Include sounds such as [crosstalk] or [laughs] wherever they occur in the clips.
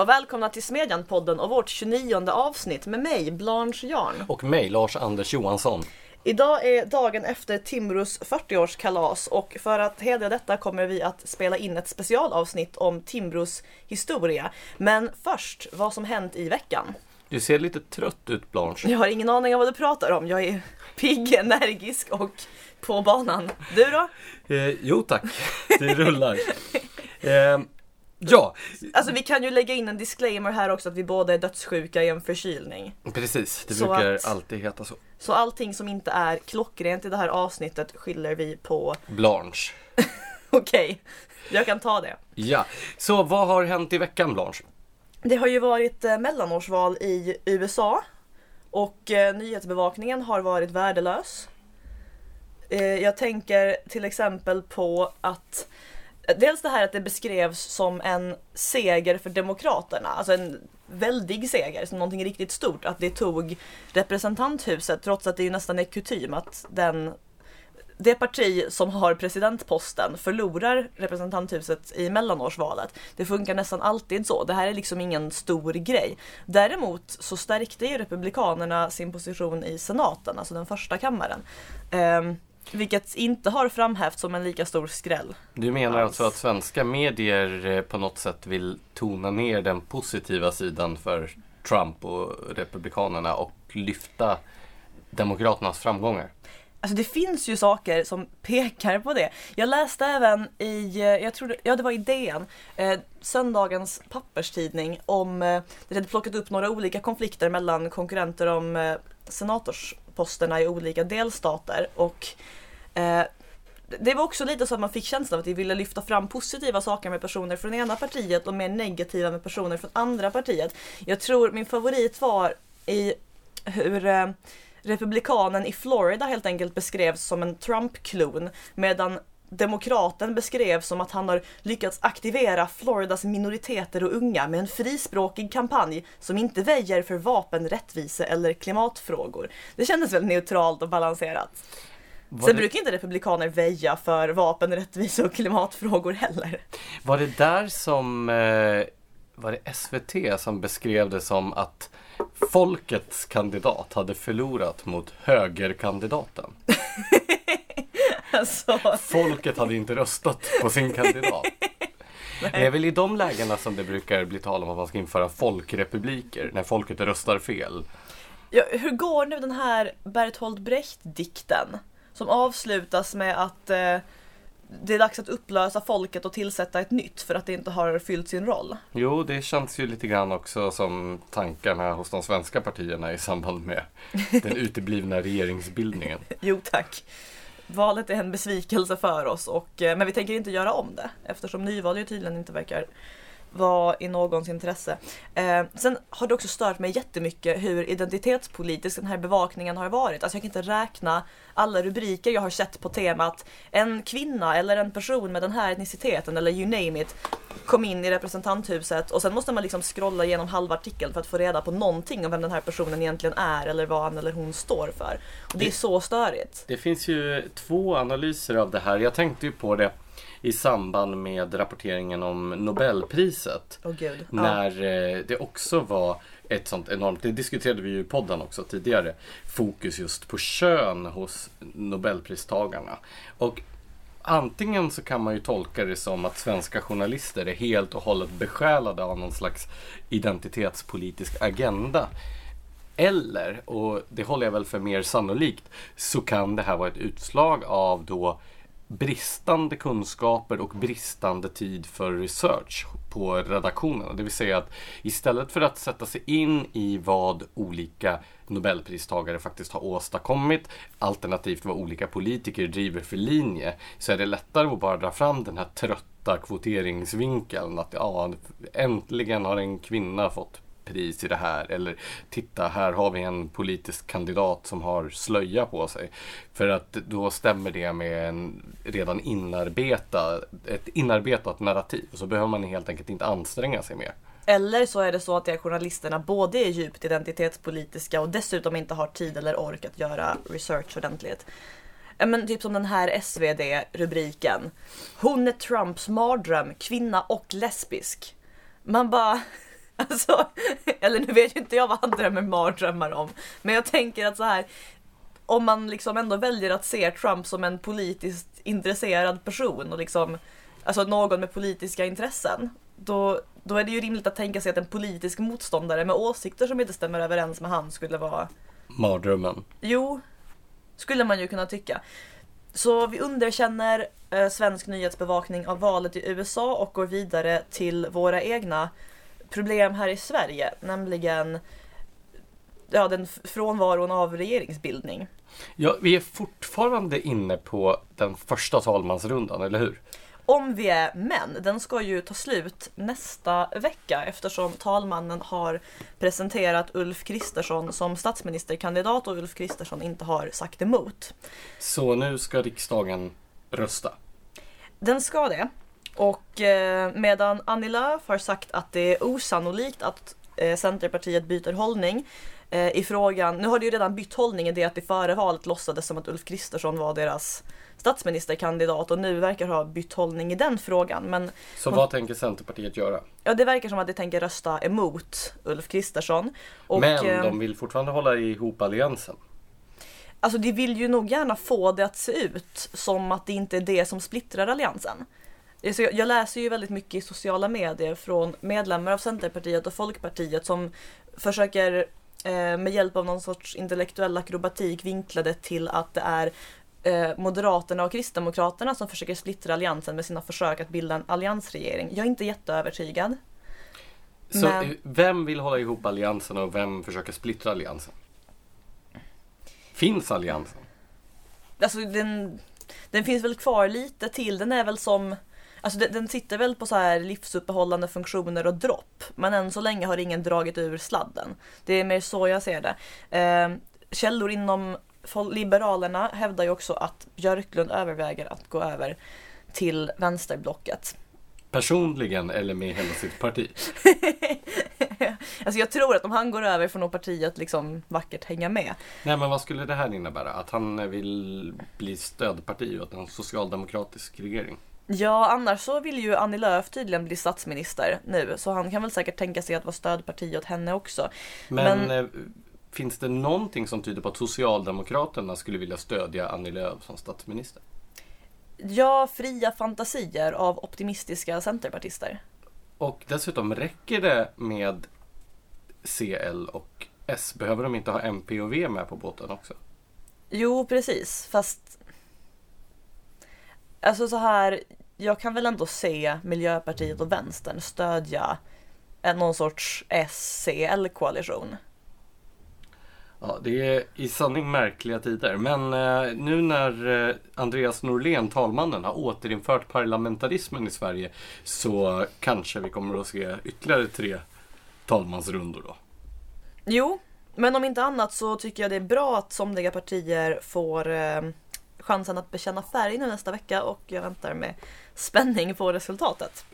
och välkomna till Smedjan-podden och vårt 29 avsnitt med mig, Blanche Jarn. Och mig, Lars-Anders Johansson. Idag är dagen efter Timbros 40-årskalas och för att hedra detta kommer vi att spela in ett specialavsnitt om Timbros historia. Men först, vad som hänt i veckan. Du ser lite trött ut Blanche. Jag har ingen aning om vad du pratar om. Jag är pigg, energisk och på banan. Du då? Eh, jo tack, det rullar. [laughs] Eh, ja. Alltså vi kan ju lägga in en disclaimer här också att vi båda är dödssjuka i en förkylning. Precis, det Så brukar att- alltid heta så. Så allting som inte är klockrent i det här avsnittet skyller vi på [laughs] Blanche. okej, jag kan ta det. Ja, så vad har hänt i veckan Blanche? Det har ju varit eh, mellanårsval i USA och eh, nyhetsbevakningen har varit värdelös. Eh, jag tänker till exempel på att Dels det här att det beskrevs som en seger för Demokraterna, alltså en väldig seger, som någonting riktigt stort. Att det tog representanthuset, trots att det ju nästan är kutym att den, det parti som har presidentposten förlorar representanthuset i mellanårsvalet. Det funkar nästan alltid så. Det här är liksom ingen stor grej. Däremot så stärkte ju Republikanerna sin position i senaten, alltså den första kammaren. Ehm, vilket inte har framhävts som en lika stor skräll. Du menar Alls. alltså att svenska medier eh, på något sätt vill tona ner den positiva sidan för Trump och Republikanerna och lyfta Demokraternas framgångar? Alltså det finns ju saker som pekar på det. Jag läste även i, eh, jag tror, det- ja det var i DN, eh, söndagens papperstidning om, eh, det hade plockat upp några olika konflikter mellan konkurrenter om eh, senatorsposterna i olika delstater och eh, det var också lite så att man fick känslan av att vi ville lyfta fram positiva saker med personer från ena partiet och mer negativa med personer från andra partiet. Jag tror min favorit var i hur eh, republikanen i Florida helt enkelt beskrevs som en Trump-klon medan demokraten beskrevs som att han har lyckats aktivera Floridas minoriteter och unga med en frispråkig kampanj som inte väjer för vapen, rättvise eller klimatfrågor. Det kändes väl neutralt och balanserat. Var Sen det, brukar inte republikaner väja för vapen, rättvisa och klimatfrågor heller. var det där som eh, var det SVT som beskrev det som att folkets kandidat hade förlorat mot högerkandidaten? [laughs] Alltså, Folket hade inte röstat på sin kandidat. [laughs] Det är väl i de lägena som det brukar bli tal om att man ska införa folkrepubliker, när folket röstar fel. ja, hur går nu den här Bertolt Brecht-dikten? Som avslutas med att eh, det är dags att upplösa folket och tillsätta ett nytt för att det inte har fyllt sin roll. Jo, det känns ju lite grann också som tankarna hos de svenska partierna i samband med [laughs] den uteblivna regeringsbildningen. Jo tack. Valet är en besvikelse för oss, och, eh, men vi tänker inte göra om det eftersom nyval ju tydligen inte verkar vara i någons intresse. Eh, sen har det också stört mig jättemycket hur identitetspolitisk den här bevakningen har varit. Alltså jag kan inte räkna alla rubriker jag har sett på temat en kvinna eller en person med den här etniciteten eller you name it kom in i representanthuset och sen måste man liksom scrolla igenom halva artikeln för att få reda på någonting om vem den här personen egentligen är eller vad han eller hon står för. Och det är Det- så störigt. Det finns ju två analyser av det här. Jag tänkte ju på det i samband med rapporteringen om Nobelpriset. Åh gud. Ja. När eh, det också var ett sånt enormt, det diskuterade vi ju i podden också tidigare, fokus just på kön hos Nobelpristagarna. Och antingen så kan man ju tolka det som att svenska journalister är helt och hållet besjälade av någon slags identitetspolitisk agenda. Eller, och det håller jag väl för mer sannolikt, så kan det här vara ett utslag av då bristande kunskaper och bristande tid för research på redaktionerna. Det vill säga att istället för att sätta sig in i vad olika Nobelpristagare faktiskt har åstadkommit, alternativt vad olika politiker driver för linje, så är det lättare att bara dra fram den här trötta kvoteringsvinkeln. Att ja, äntligen har en kvinna fått pris i det här. Eller titta, här har vi en politisk kandidat som har slöja på sig. För att då stämmer det med en redan inarbetad, ett inarbetat narrativ. Så behöver man helt enkelt inte anstränga sig mer. Eller så är det så att de journalisterna både är djupt identitetspolitiska och dessutom inte har tid eller ork att göra research ordentligt. Men typ som den här SvD-rubriken. Hon är Trumps mardröm, kvinna och lesbisk. Man bara... [laughs] Alltså, eller nu vet ju inte jag vad han drömmer mardrömmar om. Men jag tänker att så här, om man liksom ändå väljer att se Trump som en politiskt intresserad person och liksom, alltså någon med politiska intressen, då, då är det ju rimligt att tänka sig att en politisk motståndare med åsikter som inte stämmer överens med han skulle vara, Mardrömmen. jo, skulle man ju kunna tycka. Så vi underkänner eh, svensk nyhetsbevakning av valet i USA och går vidare till våra egna problem här i Sverige, nämligen ja, den frånvaron av regeringsbildning. Ja, vi är fortfarande inne på den första talmansrundan, eller hur? Om vi är män, den ska ju ta slut nästa vecka eftersom talmannen har presenterat Ulf Kristersson som statsministerkandidat och Ulf Kristersson inte har sagt emot. Så nu ska riksdagen rösta. Den ska det. Och eh, medan Annie Lööf har sagt att det är osannolikt att eh, Centerpartiet byter hållning eh, i frågan. Nu har det ju redan bytt hållning i det att det före valet låtsades som att Ulf Kristersson var deras statsministerkandidat och nu verkar ha bytt hållning i den frågan. Men Så vad tänker Centerpartiet göra? ja, det verkar som att de tänker rösta emot Ulf Kristersson. Och, Men eh, de vill fortfarande hålla ihop alliansen. Alltså de vill ju nog gärna få det att se ut som att det inte är det som splittrar alliansen. Jag läser ju väldigt mycket i sociala medier från medlemmar av Centerpartiet och Folkpartiet som försöker eh, med hjälp av någon sorts intellektuell akrobatik vinkla det till att det är eh, Moderaterna och Kristdemokraterna som försöker splittra alliansen med sina försök att bilda en alliansregering. Jag är inte jätteövertygad. Så Men- vem vill hålla ihop alliansen och vem försöker splittra alliansen? Finns alliansen? Alltså den, den finns väl kvar lite till. Den är väl som Alltså den, den sitter väl på så här livsuppehållande funktioner och dropp. Men än så länge har ingen dragit ur sladden. Det är mer så jag ser det. Eh, källor inom Liberalerna hävdar ju också att Björklund överväger att gå över till vänsterblocket. Personligen eller med hela sitt parti? [laughs] Alltså jag tror att om han går över får nog partiet liksom vackert hänga med. Nej men vad skulle det här innebära? Att han vill bli stödparti åt en socialdemokratisk regering? Ja, annars så vill ju Annie Lööf tydligen bli statsminister nu, så han kan väl säkert tänka sig att vara stödparti åt henne också. Men, Men- eh, finns det någonting som tyder på att Socialdemokraterna skulle vilja stödja Annie Lööf som statsminister? Ja, fria fantasier av optimistiska centerpartister. Och dessutom, räcker det med CL och S? Behöver de inte ha MP och V med på båten också? Jo, precis, fast... Alltså så här, jag kan väl ändå se Miljöpartiet och Vänstern stödja någon sorts S-CL-koalition. Ja, det är i sanning märkliga tider. Men eh, nu när eh, Andreas Norlén, talmannen, har återinfört parlamentarismen i Sverige så kanske vi kommer att se ytterligare tre talmansrundor då. Jo, men om inte annat så tycker jag det är bra att somliga partier får eh, chansen att bekänna färg nu nästa vecka och jag väntar med spänning på resultatet.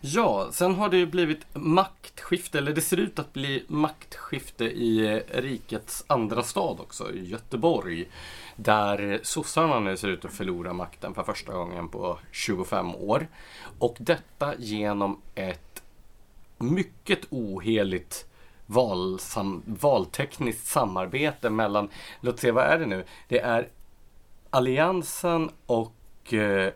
Ja, sen har det ju blivit maktskifte, eller det ser ut att bli maktskifte i eh, rikets andra stad också, i Göteborg. Där sossarna nu ser ut att förlora makten för första gången på 25 år. Och detta genom ett mycket oheligt valsam, valtekniskt samarbete mellan, låt se vad är det nu? Det är Alliansen och eh,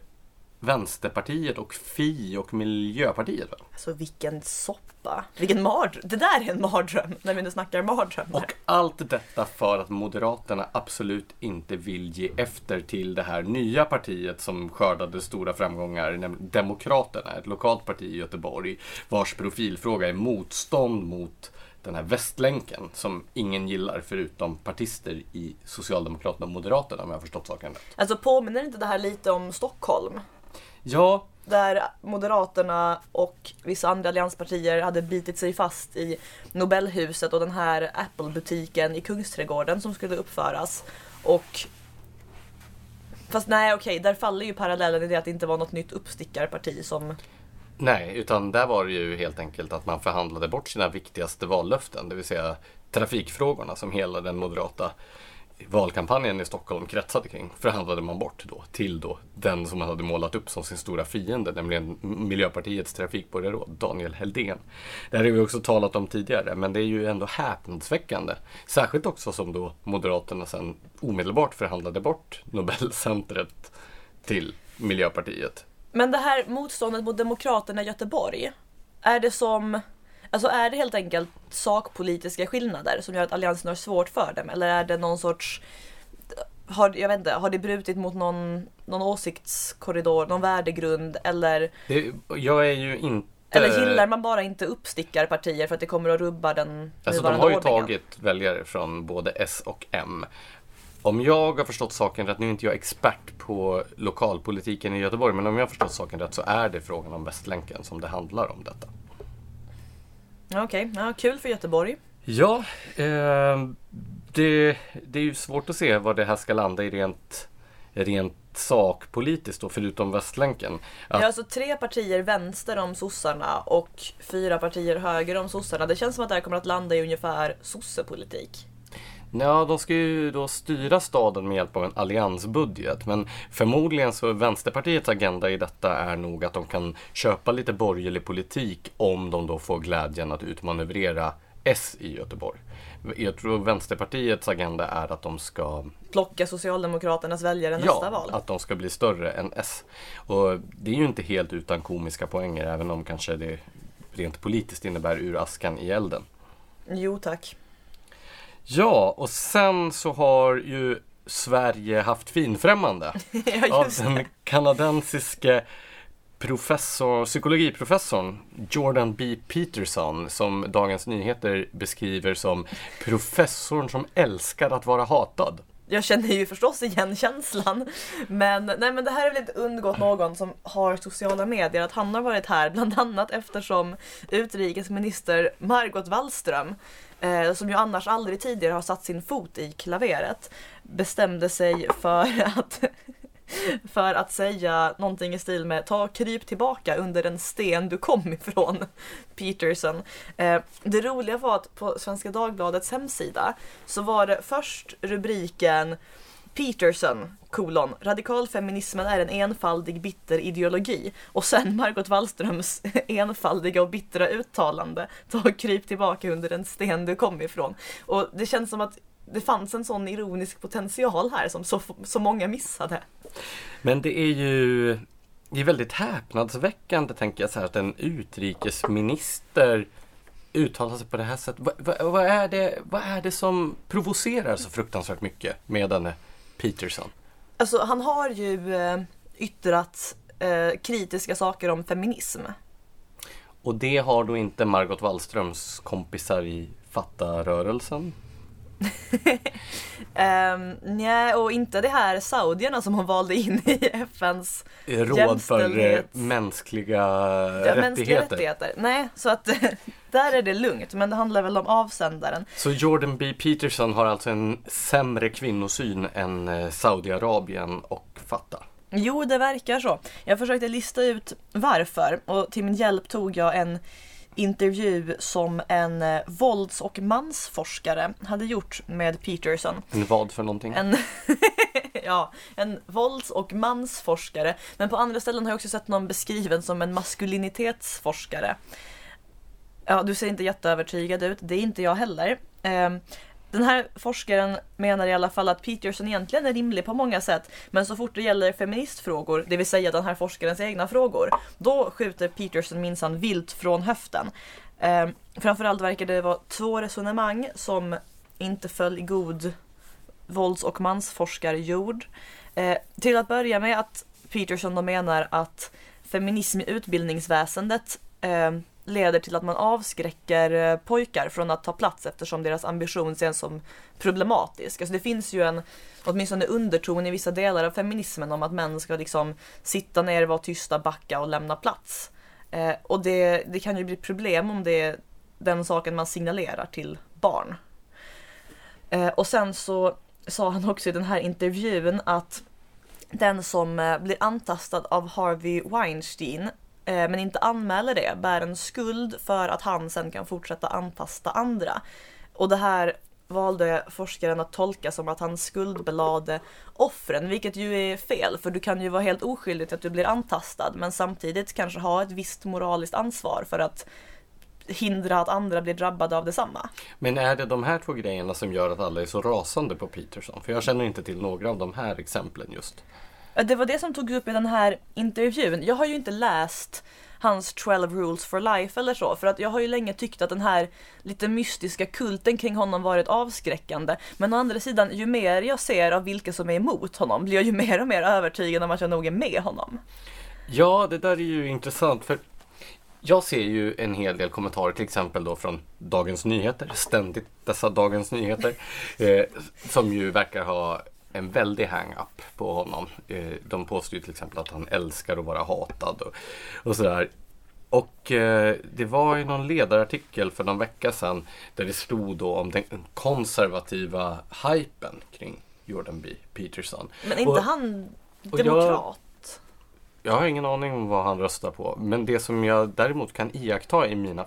Vänsterpartiet och Fi och Miljöpartiet. Va? Alltså vilken soppa! Vilken mardröm! Det där är en mardröm när vi nu snackar mardrömmar. Och allt detta för att Moderaterna absolut inte vill ge efter till det här nya partiet som skördade stora framgångar, nämligen Demokraterna, ett lokalt parti i Göteborg vars profilfråga är motstånd mot den här västlänken som ingen gillar förutom partister i Socialdemokraterna och Moderaterna om jag har förstått saken rätt. Alltså påminner inte det här lite om Stockholm? Ja, Där Moderaterna och vissa andra allianspartier hade bitit sig fast i Nobelhuset och den här Apple-butiken i Kungsträdgården som skulle uppföras. Och Fast nej okej, där faller ju parallellen i det att det inte var något nytt uppstickarparti som... Nej, utan där var det ju helt enkelt att man förhandlade bort sina viktigaste vallöften, det vill säga trafikfrågorna som hela den moderata valkampanjen i Stockholm kretsade kring förhandlade man bort då till då den som man hade målat upp som sin stora fiende, nämligen Miljöpartiets trafikborgarråd Daniel Heldén. Det här har vi också talat om tidigare, men det är ju ändå häpnadsväckande. Särskilt också som då Moderaterna sen omedelbart förhandlade bort Nobelcentret till Miljöpartiet. Men det här motståndet mot Demokraterna i Göteborg, är det som Alltså är det helt enkelt sakpolitiska skillnader som gör att Alliansen har svårt för dem? Eller är det någon sorts har, jag vet inte, har det brutit mot någon, någon åsiktskorridor, någon värdegrund eller? Det, jag är ju inte eller gillar man bara inte uppstickarpartier för att det kommer att rubba den Alltså de har ju ordningen? tagit väljare från både S och M. Om jag har förstått saken rätt, nu är inte jag expert på lokalpolitiken i Göteborg, men om jag har förstått saken rätt så är det frågan om Västlänken som det handlar om detta. Okej, okay. ja, kul för Göteborg. Ja, eh, det, det är ju svårt att se var det här ska landa i rent, rent sakpolitiskt då, förutom Västlänken. Att... Ja, alltså tre partier vänster om sossarna och fyra partier höger om sossarna. Det känns som att det här kommer att landa i ungefär sossepolitik. Ja, de ska ju då styra staden med hjälp av en alliansbudget. Men förmodligen så Vänsterpartiets agenda i detta är nog att de kan köpa lite borgerlig politik om de då får glädjen att utmanövrera S i Göteborg. Jag tror Vänsterpartiets agenda är att de ska plocka Socialdemokraternas väljare ja, nästa val. att de ska bli större än S. Och det är ju inte helt utan komiska poänger, även om kanske det rent politiskt innebär ur askan i elden. Jo tack. Ja, och sen så har ju Sverige haft finfrämmande [laughs] ja, av den kanadensiske professor, psykologiprofessorn Jordan B. Peterson som Dagens Nyheter beskriver som professorn som älskar att vara hatad. Jag känner ju förstås igen känslan. Men, nej, men det här är väl inte undgått någon som har sociala medier att han har varit här bland annat eftersom utrikesminister Margot Wallström eh, som ju annars aldrig tidigare har satt sin fot i klaveret, bestämde sig för [laughs] att för att säga någonting i stil med ta kryp tillbaka under den sten du kom ifrån [laughs] Peterson. Eh, det roliga var att på Svenska Dagbladets hemsida så var det först rubriken Peterson, kolon, radikalfeminismen är en enfaldig bitter ideologi. Och sen Margot Wallströms [laughs] enfaldiga och bittra uttalande, ta och kryp tillbaka under den sten du kom ifrån. Och det känns som att det fanns en sån ironisk potential här som så, så många missade. Men det är ju det är väldigt häpnadsväckande tänker jag så här att en utrikesminister uttalar sig på det här sättet. Vad, vad, vad, är det, vad är det som provocerar så fruktansvärt mycket med henne? Peterson? Alltså han har ju eh, yttrat eh, kritiska saker om feminism. Och det har då inte Margot Wallströms kompisar i Fatta-rörelsen? [laughs] um, nej, och inte det här saudierna som hon valde in i FNs Råd för eh, mänskliga ja, rättigheter. Mänskliga rättigheter. Nej, så att [laughs] där är det lugnt, men det handlar väl om avsändaren. Så Jordan B. Peterson har alltså en sämre kvinnosyn än eh, Saudiarabien och Fatah? Jo, det verkar så. Jag försökte lista ut varför och till min hjälp tog jag en intervju som en eh, vålds och mansforskare hade gjort med Peterson. En vad för någonting? En, [laughs] ja, en vålds och mansforskare. Men på andra ställen har jag också sett någon beskriven som en maskulinitetsforskare. Ja, du ser inte jätteövertygad ut. Det är inte jag heller. Eh, den här forskaren menar i alla fall att Peterson egentligen är rimlig på många sätt, men så fort det gäller feministfrågor, det vill säga den här forskarens egna frågor, då skjuter Peterson minsann vilt från höften. Eh, framförallt verkar det vara två resonemang som inte föll i god vålds och mansforskarjord. Eh, till att börja med att Peterson då menar att feminism i utbildningsväsendet eh, leder till att man avskräcker eh, pojkar från att ta plats eftersom deras ambition ses som problematisk. Alltså det finns ju en åtminstone underton i vissa delar av feminismen om att män ska liksom sitta ner, vara tysta, backa och lämna plats. Eh, och det, det kan ju bli problem om det är den saken man signalerar till barn. Eh, och sen så sa han också i den här intervjun att den som eh, blir antastad av Harvey Weinstein Eh, men inte anmäler det bär en skuld för att han sen kan fortsätta antasta andra. Och det här valde forskaren att tolka som att han skuldbelade offren, vilket ju är fel för du kan ju vara helt oskyldig till att du blir antastad men samtidigt kanske ha ett visst moraliskt ansvar för att hindra att andra blir drabbade av detsamma. Men är det de här två grejerna som gör att alla är så rasande på Peterson? För jag känner inte till några av de här exemplen just. Det var det som togs upp i den här intervjun. Jag har ju inte läst hans 12 rules for life eller så. För att jag har ju länge tyckt att den här lite mystiska kulten kring honom varit avskräckande. Men å andra sidan, ju mer jag ser av vilka som är emot honom blir jag ju mer och mer övertygad om att jag nog är med honom. Ja, det där är ju intressant. för jag ser ju en hel del kommentarer till exempel då från Dagens Nyheter, ständigt dessa Dagens Nyheter, [laughs] eh, som ju verkar ha en väldig hang-up på honom. Eh, de påstår ju till exempel att han älskar att vara hatad och, och sådär. Och eh, det var ju någon ledarartikel för någon vecka sedan där det stod då om den konservativa hypen kring Jordan B. Peterson. Men inte och, han demokrat? Jag, jag har ingen aning om vad han röstar på. Men det som jag däremot kan iaktta i mina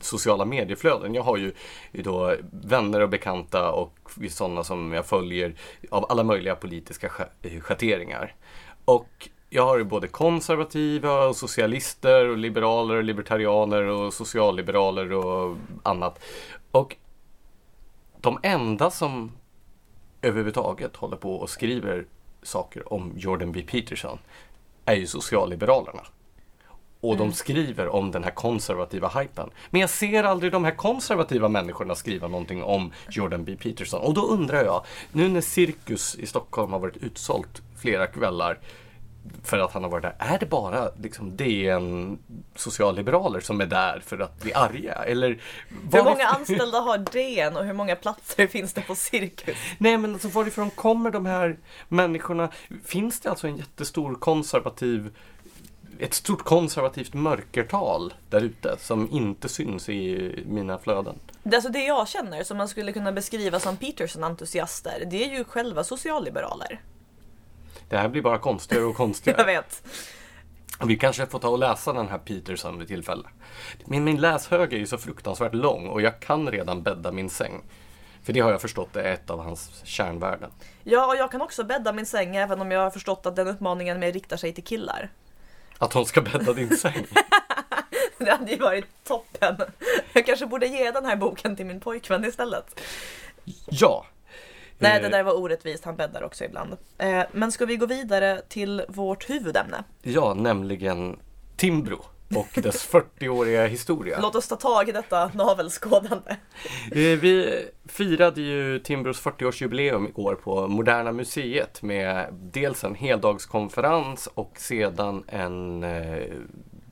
sociala medieflöden. Jag har ju då vänner och bekanta och sådana som jag följer av alla möjliga politiska eh, schatteringar. Och jag har ju både konservativa och socialister och liberaler och libertarianer och socialliberaler och annat. Och de enda som överhuvudtaget håller på och skriver saker om Jordan B. Peterson är ju socialliberalerna. Och mm. de skriver om den här konservativa hypen. Men jag ser aldrig de här konservativa människorna skriva någonting om Jordan B. Peterson. Och då undrar jag, nu när Cirkus i Stockholm har varit utsålt flera kvällar för att han har varit där. Är det bara liksom DN socialliberaler som är där för att bli arga? Eller hur många anställda har DN och hur många platser [laughs] finns det på Cirkus? Nej men alltså varifrån kommer de här människorna? Finns det alltså en jättestor konservativ ett stort konservativt mörkertal där ute som inte syns i mina flöden. Det, alltså det jag känner som man skulle kunna beskriva som Peterson-entusiaster, det är ju själva socialliberaler. Det här blir bara konstigare och konstigare. [laughs] jag vet. Vi kanske får ta och läsa den här Peterson vid tillfälle. Min, min läshög är ju så fruktansvärt lång och jag kan redan bädda min säng. För det har jag förstått är ett av hans kärnvärden. Ja, och jag kan också bädda min säng även om jag har förstått att den uppmaningen mer riktar sig till killar. Att hon ska bädda din säng? [laughs] det hade ju varit toppen. Jag kanske borde ge den här boken till min pojkvän istället. Ja. Nej, det eh. där var orättvist. Han bäddar också ibland. Eh, men ska vi gå vidare till vårt huvudämne? Ja, nämligen Timbro och dess 40-åriga historia. Låt oss ta tag i detta navelskådande. Eh, vi firade ju Timbros 40-årsjubileum igår på Moderna Museet med dels en heldagskonferens och sedan en eh,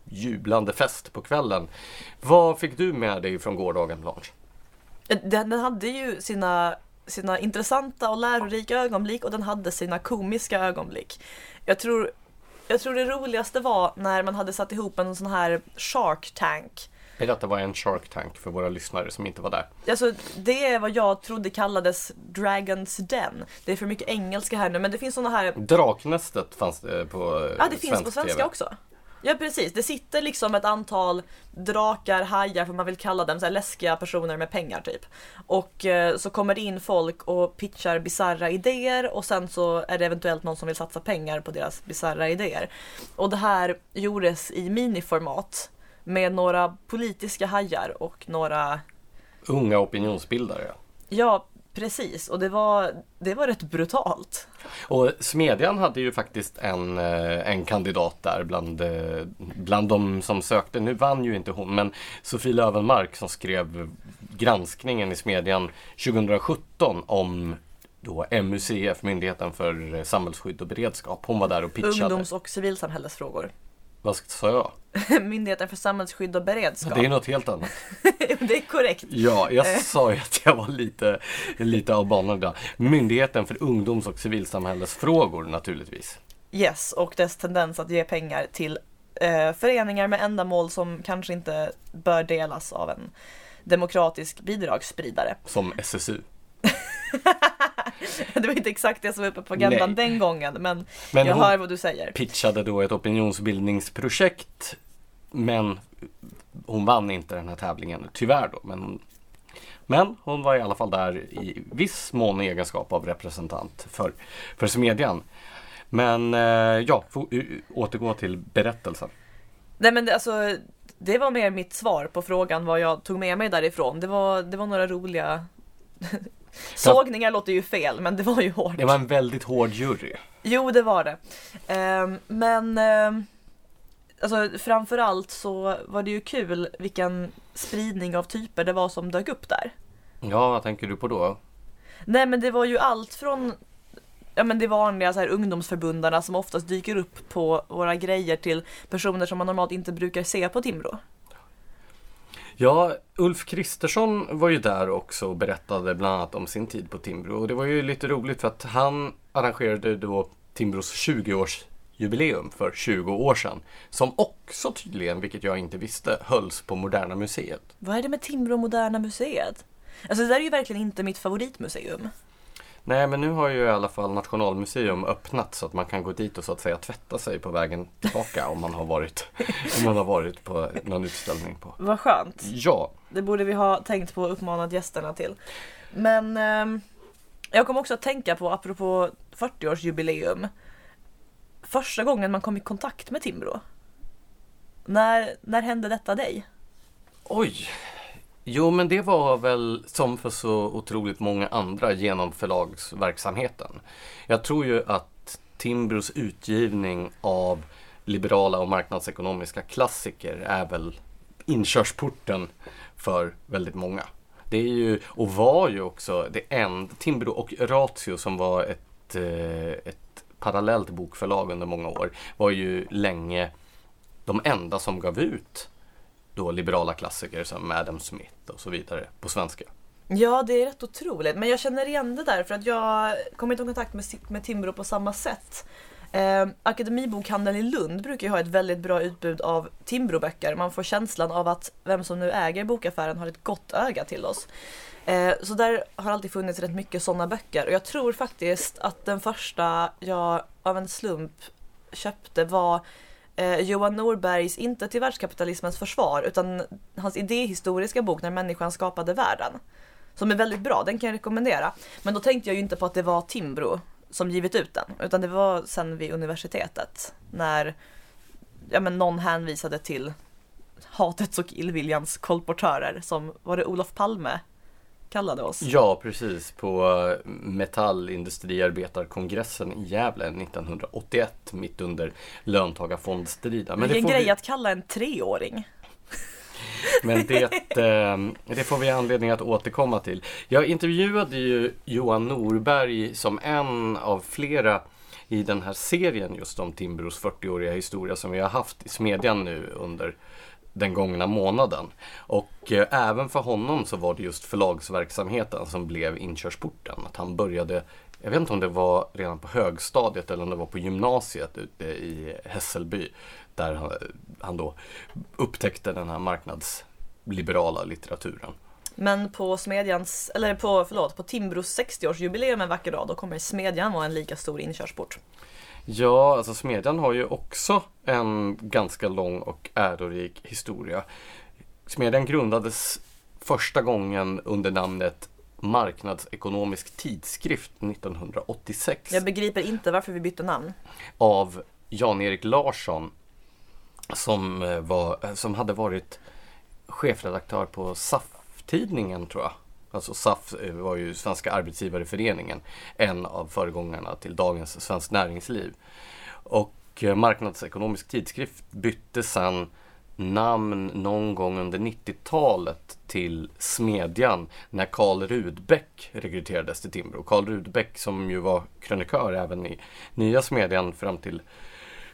jublande fest på kvällen. Vad fick du med dig från gårdagen Blanche? Eh, den hade ju sina sina intressanta och lärorika ögonblick och den hade sina komiska ögonblick. Jag tror jag tror det roligaste var när man hade satt ihop en sån här Shark Tank. Berätta vad är en Shark Tank för våra lyssnare som inte var där? Alltså, det är vad jag trodde kallades Dragons Den. Det är för mycket engelska här nu men det finns såna här... Draknästet fanns det på Ja, det finns på svenska TV. också. Ja precis, det sitter liksom ett antal drakar, hajar, för man vill kalla dem så läskiga personer med pengar typ. Och eh, så kommer det in folk och pitchar bizarra idéer och sen så är det eventuellt någon som vill satsa pengar på deras bizarra idéer. Och det här gjordes i miniformat med några politiska hajar och några Unga opinionsbildare. Ja, Precis, och det var, det var rätt brutalt. Och Smedjan hade ju faktiskt en, eh, en kandidat där bland, eh, bland de som sökte. Nu vann ju inte hon, men Sofie Lövenmark som skrev granskningen i Smedjan 2017 om då MUCF, Myndigheten för samhällsskydd och beredskap. Hon var där och pitchade. Ungdoms och civilsamhällesfrågor. Vad sa jag? [laughs] Myndigheten för samhällsskydd och beredskap. Det är något helt annat. [laughs] det är korrekt. Ja, jag eh. sa ju att jag var lite, lite av banan idag. Myndigheten för ungdoms och civilsamhällesfrågor naturligtvis. Yes, och dess tendens att ge pengar till eh, föreningar med ändamål som kanske inte bör delas av en demokratisk bidragsspridare. Som SSU. [laughs] det var inte exakt det som var uppe på agendan den gången men, men jag hör vad du säger. pitchade då ett opinionsbildningsprojekt men hon vann inte den här tävlingen, tyvärr då. Men Men hon var i alla fall där i viss mån i egenskap av representant för, för smedjan. Men eh, ja, återgå till berättelsen. Nej men det, alltså, det var mer mitt svar på frågan vad jag tog med mig därifrån. Det var, det var några roliga [laughs] Sågningar låter ju fel, men det var ju hårt. Det var en väldigt hård jury. Jo, det var det. Um, men um, alltså, framförallt så var det ju kul vilken spridning av typer det var som dök upp där. Ja, vad tänker du på då? Nej, men det var ju allt från ja, men det vanliga så här, ungdomsförbundarna som oftast dyker upp på våra grejer till personer som man normalt inte brukar se på Timrå. Ja, Ulf Kristersson var ju där också och berättade bland annat om sin tid på Timbro. Och det var ju lite roligt för att han arrangerade då Timbros 20-årsjubileum för 20 år sedan. Som också tydligen, vilket jag inte visste, hölls på Moderna Museet. Vad är det med Timbro Moderna Museet? Alltså det där är ju verkligen inte mitt favoritmuseum. Nej, men nu har ju i alla fall Nationalmuseum öppnat så att man kan gå dit och så att säga tvätta sig på vägen tillbaka om man har varit, om man har varit på någon utställning. på. Vad skönt. Ja. Det borde vi ha tänkt på och uppmanat gästerna till. Men eh, jag kom också att tänka på, apropå 40-årsjubileum, första gången man kom i kontakt med Timbro. När, när hände detta dig? Oj, Jo, men det var väl som för så otroligt många andra genom förlagsverksamheten. Jag tror ju att Timbros utgivning av liberala och marknadsekonomiska klassiker är väl inkörsporten för väldigt många. Det är ju, och var ju också det enda, Timbro och Ratio som var ett, eh, ett parallellt bokförlag under många år, var ju länge de enda som gav ut då liberala klassiker som Adam Smith och så vidare på svenska. Ja, det är rätt otroligt. Men jag känner igen det där för att jag kom inte i kontakt med, med Timbro på samma sätt. Eh, Akademibokhandeln i Lund brukar ju ha ett väldigt bra utbud av Timbroböcker. Man får känslan av att vem som nu äger bokaffären har ett gott öga till oss. Eh, så där har alltid funnits rätt mycket sådana böcker och jag tror faktiskt att den första jag av en slump köpte var eh, Johan Norbergs Inte till världskapitalismens försvar utan hans idéhistoriska bok När människan skapade världen. Som är väldigt bra, den kan jag rekommendera. Men då tänkte jag ju inte på att det var Timbro som givit ut den utan det var sen vid universitetet när ja, men någon hänvisade till hatets och illviljans kolportörer som var det Olof Palme kallade oss. Ja, precis. På Metallindustriarbetarkongressen i Gävle 1981, mitt under löntagarfondstriden. Men Vilken grej vi... att kalla en treåring. Men det, ehm, det får vi anledning att återkomma till. Jag intervjuade ju Johan Norberg som en av flera i den här serien just om Timbros 40-åriga historia som vi har haft i Smedjan nu under den gångna månaden. Och eh, även för honom så var det just förlagsverksamheten som blev inkörsporten. Att han började, jag vet inte om det var redan på högstadiet eller om det var på gymnasiet ute i Hässelby. Där han, han då upptäckte den här marknadsliberala litteraturen. Men på Smedjans, eller på, förlåt, på Timbros 60-årsjubileum en vacker dag, då kommer Smedjan vara en lika stor inkörsport. Ja, alltså Smedjan har ju också en ganska lång och ärorik historia. Smedjan grundades första gången under namnet Marknadsekonomisk tidskrift 1986. Jag begriper inte varför vi bytte namn. Av Jan-Erik Larsson som, eh, var, eh, som hade varit chefredaktör på SAF-tidningen tror jag. Alltså SAF eh, var ju Svenska Arbetsgivareföreningen, en av föregångarna till dagens Svenskt Näringsliv. Och Marknadsekonomisk tidskrift bytte sedan namn någon gång under 90-talet till Smedjan när Karl Rudbeck rekryterades till Timbro. Karl Rudbeck som ju var krönikör även i Nya Smedjan fram till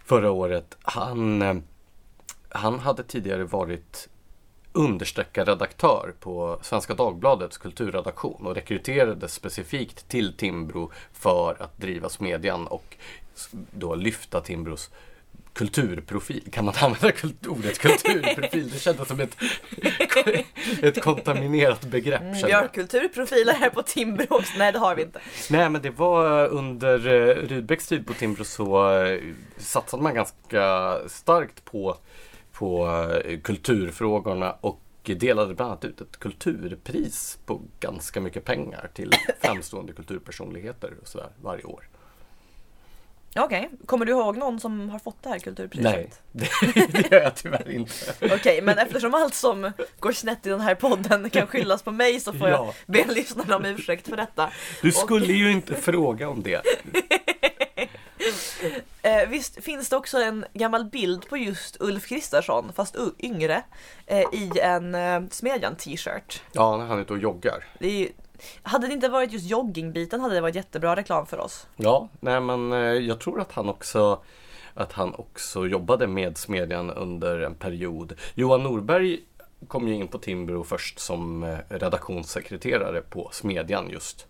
förra året. Han, eh, han hade tidigare varit understreckarredaktör på Svenska Dagbladets kulturredaktion och rekryterades specifikt till Timbro för att driva Smedjan och då lyfta Timbros kulturprofil. Kan man [laughs] använda kult ordet kulturprofil? Det kändes som ett, [laughs] ett kontaminerat begrepp. Mm, vi har kulturprofiler här på Timbro Nej, det har vi inte. Nej, men det var under eh, Rydbecks tid på Timbro så eh, satsade man ganska starkt på på eh, kulturfrågorna och delade bland annat ut ett kulturpris på ganska mycket pengar till [coughs] framstående kulturpersonligheter och sådär varje år. Okej, kommer du ihåg någon som har fått det här kulturpriset? Nej, det, [laughs] det gör jag tyvärr inte. Okej, men eftersom allt som går snett i den här podden kan skyllas på mig så får Ja. jag be lyssnarna om ursäkt för detta. Du skulle ju inte fråga om det. [laughs] [laughs] Eh, visst finns det också en gammal bild på just Ulf Kristersson, fast yngre, eh, i en eh, Smedjan t-shirt. Ja, när han är ute och joggar. Det är, hade det inte varit just joggingbiten hade det varit jättebra reklam för oss. Ja, nej men eh, jag tror att han också att han också jobbade med Smedjan under en period. Johan Norberg kom ju in på Timbro först som eh, redaktionssekreterare på Smedjan just.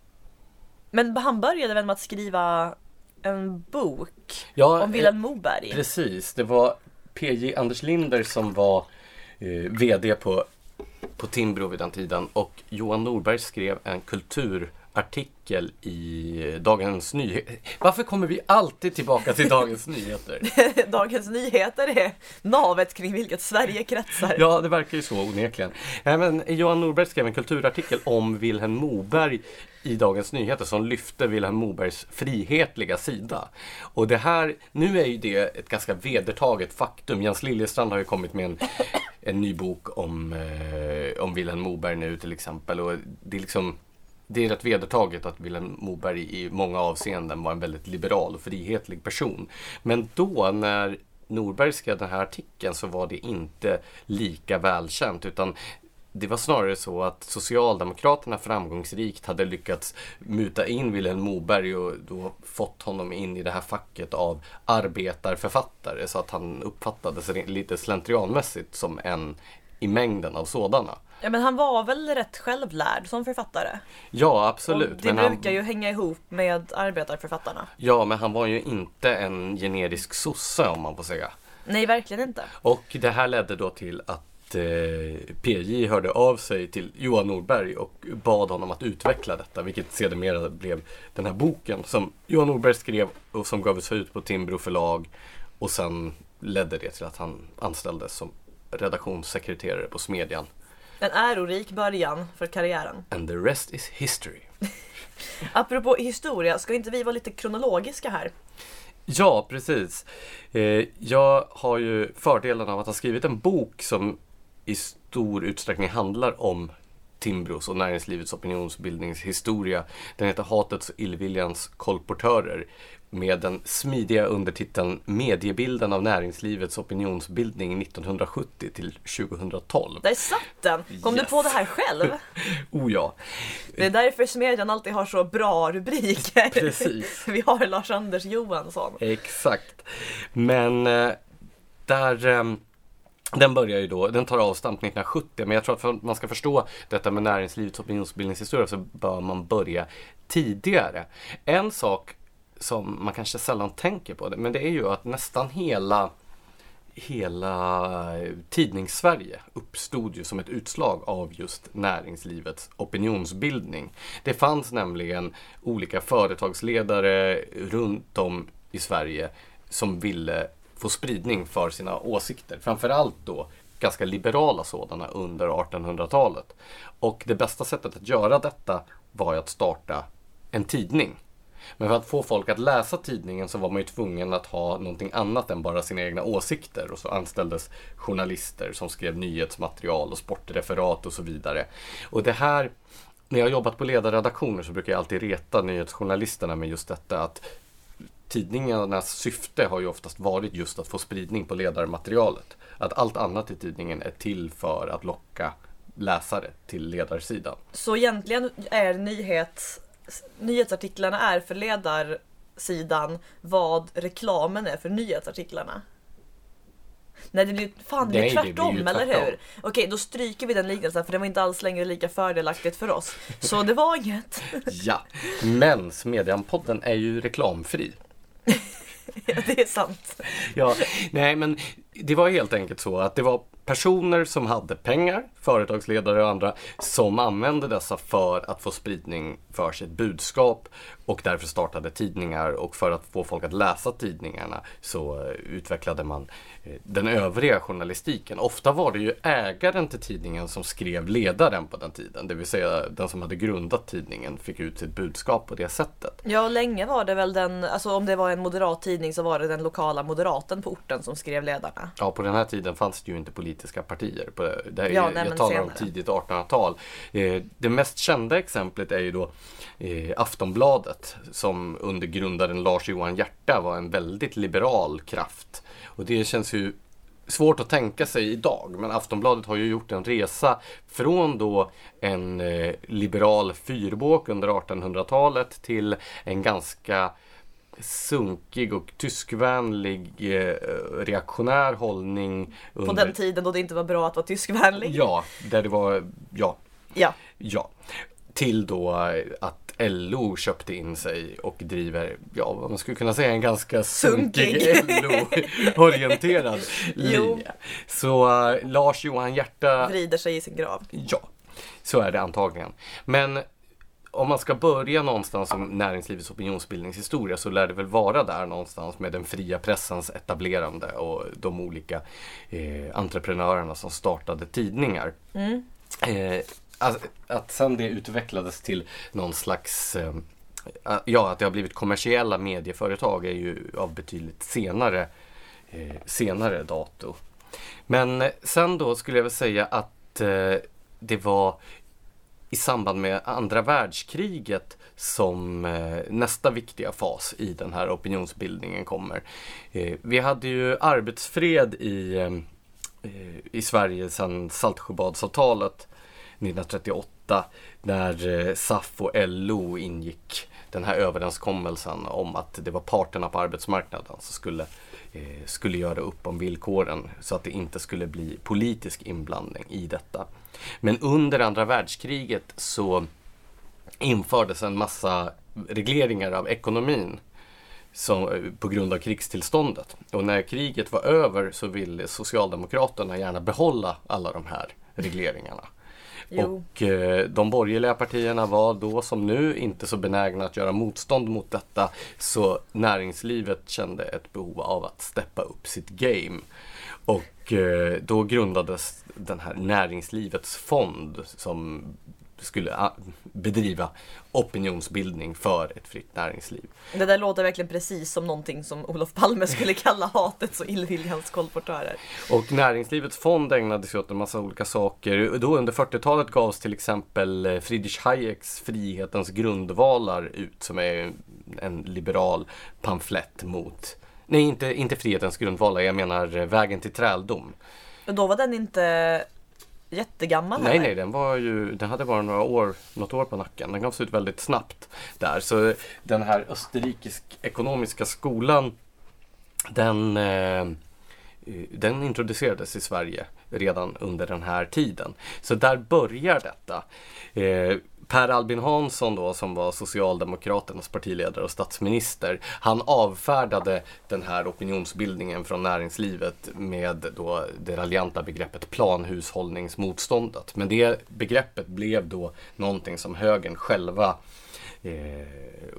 Men han började väl med att skriva en bok Ja, om Vilhelm Moberg? eh, precis. Det var PJ Anders Linder som var eh, VD på, på Timbro vid den tiden och Johan Norberg skrev en kulturartikel i Dagens Nyheter. Varför kommer vi alltid tillbaka till Dagens Nyheter? [laughs] Dagens Nyheter är navet kring vilket Sverige kretsar. Ja, det verkar ju så onekligen. Nej, men Johan Norberg skrev en kulturartikel om Vilhelm Moberg i Dagens Nyheter som lyfte Vilhelm Mobergs frihetliga sida. Och det här, nu är ju det ett ganska vedertaget faktum. Jens Liljestrand har ju kommit med en, en ny bok om, eh, om Vilhelm Moberg nu till exempel. Och det är liksom det är rätt vedertaget att Vilhelm Moberg i många avseenden var en väldigt liberal och frihetlig person. Men då när Norberg skrev den här artikeln så var det inte lika välkänt utan det var snarare så att Socialdemokraterna framgångsrikt hade lyckats muta in Vilhelm Moberg och då fått honom in i det här facket av arbetarförfattare så att han uppfattades lite slentrianmässigt som en i mängden av sådana. Ja, men han var väl rätt självlärd som författare? Ja, absolut. Och det men brukar han, ju hänga ihop med arbetarförfattarna. Ja, men han var ju inte en generisk sosse om man får säga. Nej, verkligen inte. Och det här ledde då till att eh, PJ hörde av sig till Johan Norberg och bad honom att utveckla detta, vilket sedermera blev den här boken som Johan Norberg skrev och som gavs ut på Timbro förlag och sen ledde det till att han anställdes som redaktionssekreterare på Smedjan. En ärorik början för karriären. And the rest is history. [laughs] Apropå historia, ska inte vi vara lite kronologiska här? Ja, precis. Eh, jag har ju fördelen av att ha skrivit en bok som i stor utsträckning handlar om Timbros och näringslivets opinionsbildningshistoria. Den heter Hatets och illviljans kolportörer med den smidiga undertiteln Mediebilden av näringslivets opinionsbildning 1970 till 2012. Där satt den! Kom Yes. du på det här själv? [laughs] Oh ja, Det är därför Smedjan alltid har så bra rubriker. Precis. [laughs] Vi har Lars-Anders Johansson. Exakt. Men eh, där eh, den börjar ju då, den tar avstamp 1970 men jag tror att för att man ska förstå detta med näringslivets opinionsbildningshistoria så bör man börja tidigare. En sak som man kanske sällan tänker på det, men det är ju att nästan hela hela eh, tidningssverige uppstod ju som ett utslag av just näringslivets opinionsbildning. Det fanns nämligen olika företagsledare runt om i Sverige som ville få spridning för sina åsikter. Framförallt då ganska liberala sådana under 1800-talet. Och det bästa sättet att göra detta var ju att starta en tidning. Men för att få folk att läsa tidningen så var man ju tvungen att ha någonting annat än bara sina egna åsikter. Och så anställdes journalister som skrev nyhetsmaterial och sportreferat och så vidare. Och det här, när jag har jobbat på ledarredaktioner så brukar jag alltid reta nyhetsjournalisterna med just detta att tidningarnas syfte har ju oftast varit just att få spridning på ledarmaterialet. Att allt annat i tidningen är till för att locka läsare till ledarsidan. Så egentligen är nyhets, nyhetsartiklarna är för ledarsidan vad reklamen är för nyhetsartiklarna. Nej det blir, fan, det blir Nej, det blir tvärtom, eller tvärtom. hur? Okej, då stryker vi den liknelsen för det var inte alls längre lika fördelaktigt för oss. Så det var inget. Ja, men Smedjan-podden är ju reklamfri. [laughs] Ja, det är sant. Ja, nej men det var helt enkelt så att det var personer som hade pengar, företagsledare och andra, som använde dessa för att få spridning för sitt budskap och därför startade tidningar och för att få folk att läsa tidningarna så eh, utvecklade man eh, den övriga journalistiken. Ofta var det ju ägaren till tidningen som skrev ledaren på den tiden, det vill säga den som hade grundat tidningen fick ut sitt budskap på det sättet. Ja, och länge var det väl den, alltså om det var en moderat tidning så var det den lokala moderaten på orten som skrev ledarna. Ja, på den här tiden fanns det ju inte politiska partier. På, det är, Ja, nej, jag talar om senare. tidigt 1800-tal. Eh, det mest kända exemplet är ju då eh, Aftonbladet som under grundaren Lars Johan Hierta var en väldigt liberal kraft. Och det känns ju svårt att tänka sig idag, men Aftonbladet har ju gjort en resa från då en eh, liberal fyrbåk under 1800-talet till en ganska sunkig och tyskvänlig eh, reaktionär hållning. På Under, den tiden då det inte var bra att vara tyskvänlig. Ja, där det var, ja, Ja. ja. Till då att LO köpte in sig och driver, ja vad man skulle kunna säga en ganska sunkig Sunkig. LO-orienterad [laughs] linje. Så eh, Lars Johan Hierta Vrider sig i sin grav. Ja, så är det antagligen. Men om man ska börja någonstans om näringslivets opinionsbildningshistoria så lär det väl vara där någonstans med den fria pressens etablerande och de olika eh, entreprenörerna som startade tidningar. Mm. Eh, att, att sen det utvecklades till någon slags eh, Ja, att det har blivit kommersiella medieföretag är ju av betydligt senare, eh, senare dato. Men sen då skulle jag väl säga att eh, det var i samband med andra världskriget som eh, nästa viktiga fas i den här opinionsbildningen kommer. Eh, vi hade ju arbetsfred i, eh, eh, i Sverige sedan Saltsjöbadsavtalet 1938 när eh, SAF och LO ingick den här överenskommelsen om att det var parterna på arbetsmarknaden som skulle, eh, skulle göra upp om villkoren så att det inte skulle bli politisk inblandning i detta. Men under andra världskriget så infördes en massa regleringar av ekonomin som, eh, på grund av krigstillståndet. Och när kriget var över så ville Socialdemokraterna gärna behålla alla de här regleringarna. Jo. Och eh, de borgerliga partierna var då som nu inte så benägna att göra motstånd mot detta. Så näringslivet kände ett behov av att steppa upp sitt game. Och eh, då grundades den här näringslivets fond som skulle ah, bedriva opinionsbildning för ett fritt näringsliv. Det där låter verkligen precis som någonting som Olof Palme skulle kalla hatets och illviljans kolportörer. Och näringslivets fond ägnade sig åt en massa olika saker. Då under 40-talet gavs till exempel eh, Friedrich Hayeks Frihetens grundvalar ut som är en liberal pamflett mot Nej, inte, inte frihetens grundvalar. Jag menar eh, vägen till träldom. Och då var den inte jättegammal Nej, heller. nej, den var ju, den hade bara några år, något år på nacken. Den gavs ut väldigt snabbt där. Så den här österrikisk ekonomiska skolan, den, eh, den introducerades i Sverige redan under den här tiden. Så där börjar detta. Eh, Per Albin Hansson då som var Socialdemokraternas partiledare och statsminister. Han avfärdade den här opinionsbildningen från näringslivet med då det raljanta begreppet planhushållningsmotståndet. Men det begreppet blev då någonting som högern själva eh,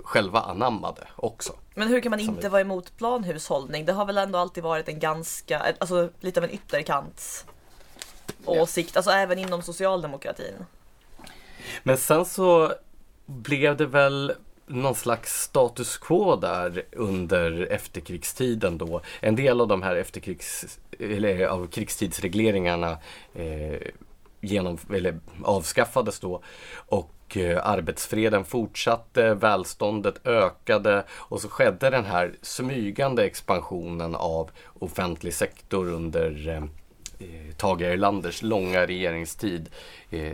själva anammade också. Men hur kan man inte vara emot planhushållning? Det har väl ändå alltid varit en ganska, alltså lite av en ytterkants åsikt, alltså även inom socialdemokratin. Men sen så blev det väl någon slags status quo där under efterkrigstiden då. En del av de här efterkrigs, eller av krigstidsregleringarna eh, genom, eller avskaffades då och eh, arbetsfreden fortsatte, välståndet ökade och så skedde den här smygande expansionen av offentlig sektor under eh, eh Tage Erlanders långa regeringstid. Eh,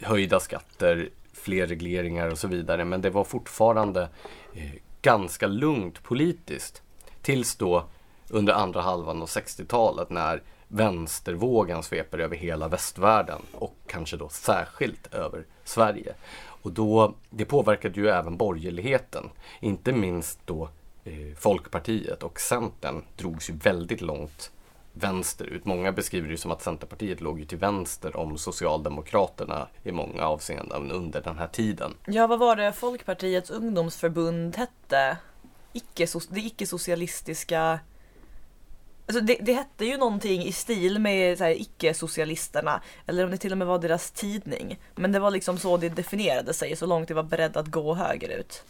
höjda skatter, fler regleringar och så vidare. Men det var fortfarande eh, ganska lugnt politiskt. Tills då under andra halvan av 60-talet när vänstervågen sveper över hela västvärlden och kanske då särskilt över Sverige. Och då, det påverkade ju även borgerligheten. Inte minst då eh, Folkpartiet och Centern drogs ju väldigt långt vänsterut. Många beskriver det som att Centerpartiet låg ju till vänster om Socialdemokraterna i många avseenden under den här tiden. Ja, vad var det Folkpartiets ungdomsförbund hette? Icke, det icke-socialistiska Alltså det, det hette ju någonting i stil med icke-socialisterna. Eller om det till och med var deras tidning. Men det var liksom så det definierade sig, så långt det var beredd att gå högerut.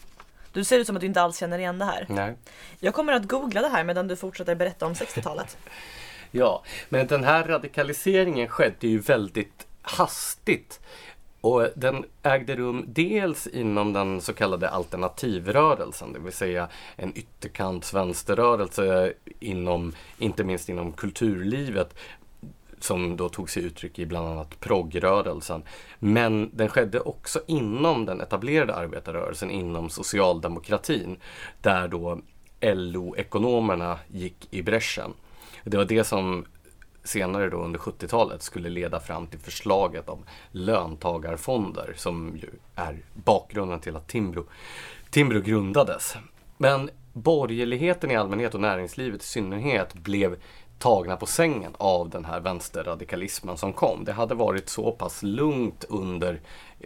Du ser ut som att du inte alls känner igen det här. Nej. Jag kommer att googla det här medan du fortsätter berätta om 60-talet. [laughs] ja, men den här radikaliseringen skedde ju väldigt hastigt. Och den ägde rum dels inom den så kallade alternativrörelsen, det vill säga en ytterkantsvänsterrörelse inom, inte minst inom kulturlivet som då tog sig uttryck i bland annat progrörelsen. Men den skedde också inom den etablerade arbetarrörelsen, inom socialdemokratin, där då LO-ekonomerna gick i bräschen. Det var det som senare då under 70-talet skulle leda fram till förslaget om löntagarfonder som ju är bakgrunden till att Timbro, Timbro grundades. Men borgerligheten i allmänhet och näringslivet i synnerhet blev tagna på sängen av den här vänsterradikalismen som kom. Det hade varit så pass lugnt under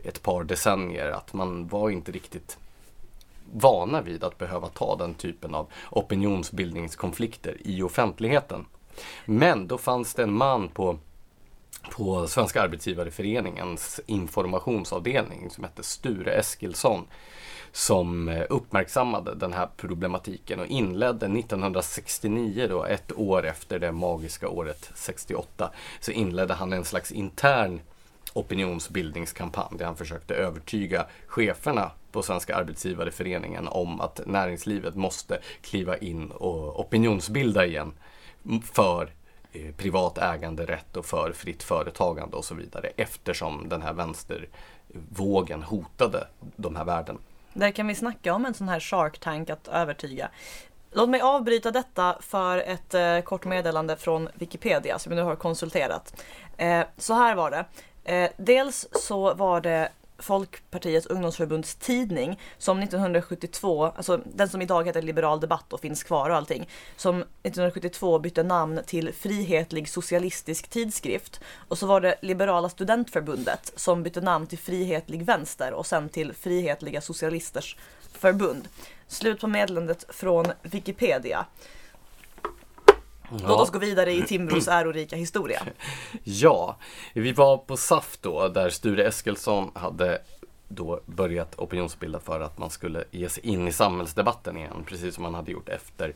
ett par decennier att man var inte riktigt vana vid att behöva ta den typen av opinionsbildningskonflikter i offentligheten. Men då fanns det en man på på Svenska Arbetsgivareföreningens informationsavdelning som hette Sture Eskilsson som eh, uppmärksammade den här problematiken och inledde 1969, då, ett år efter det magiska året 68, så inledde han en slags intern opinionsbildningskampanj där han försökte övertyga cheferna på Svenska Arbetsgivareföreningen om att näringslivet måste kliva in och opinionsbilda igen för eh, privat äganderätt och för fritt företagande och så vidare eftersom den här vänstervågen hotade de här värdena. Där kan vi snacka om en sån här Shark Tank att övertyga. Låt mig avbryta detta för ett eh, kort meddelande från Wikipedia som jag nu har konsulterat. Eh, så här var det. Eh, dels så var det Folkpartiets ungdomsförbunds tidning som 1972, alltså den som idag heter Liberal Debatt och finns kvar och allting, som 1972 bytte namn till Frihetlig Socialistisk Tidskrift. Och så var det Liberala Studentförbundet som bytte namn till Frihetlig Vänster och sen till Frihetliga Socialisters Förbund. Slut på meddelandet från Wikipedia. Låt oss gå vidare i Timbros ärorika historia. [laughs] Ja, vi var på SAF då där Sture Eskilsson hade då börjat opinionsbilda för att man skulle ge sig in i samhällsdebatten igen, precis som man hade gjort efter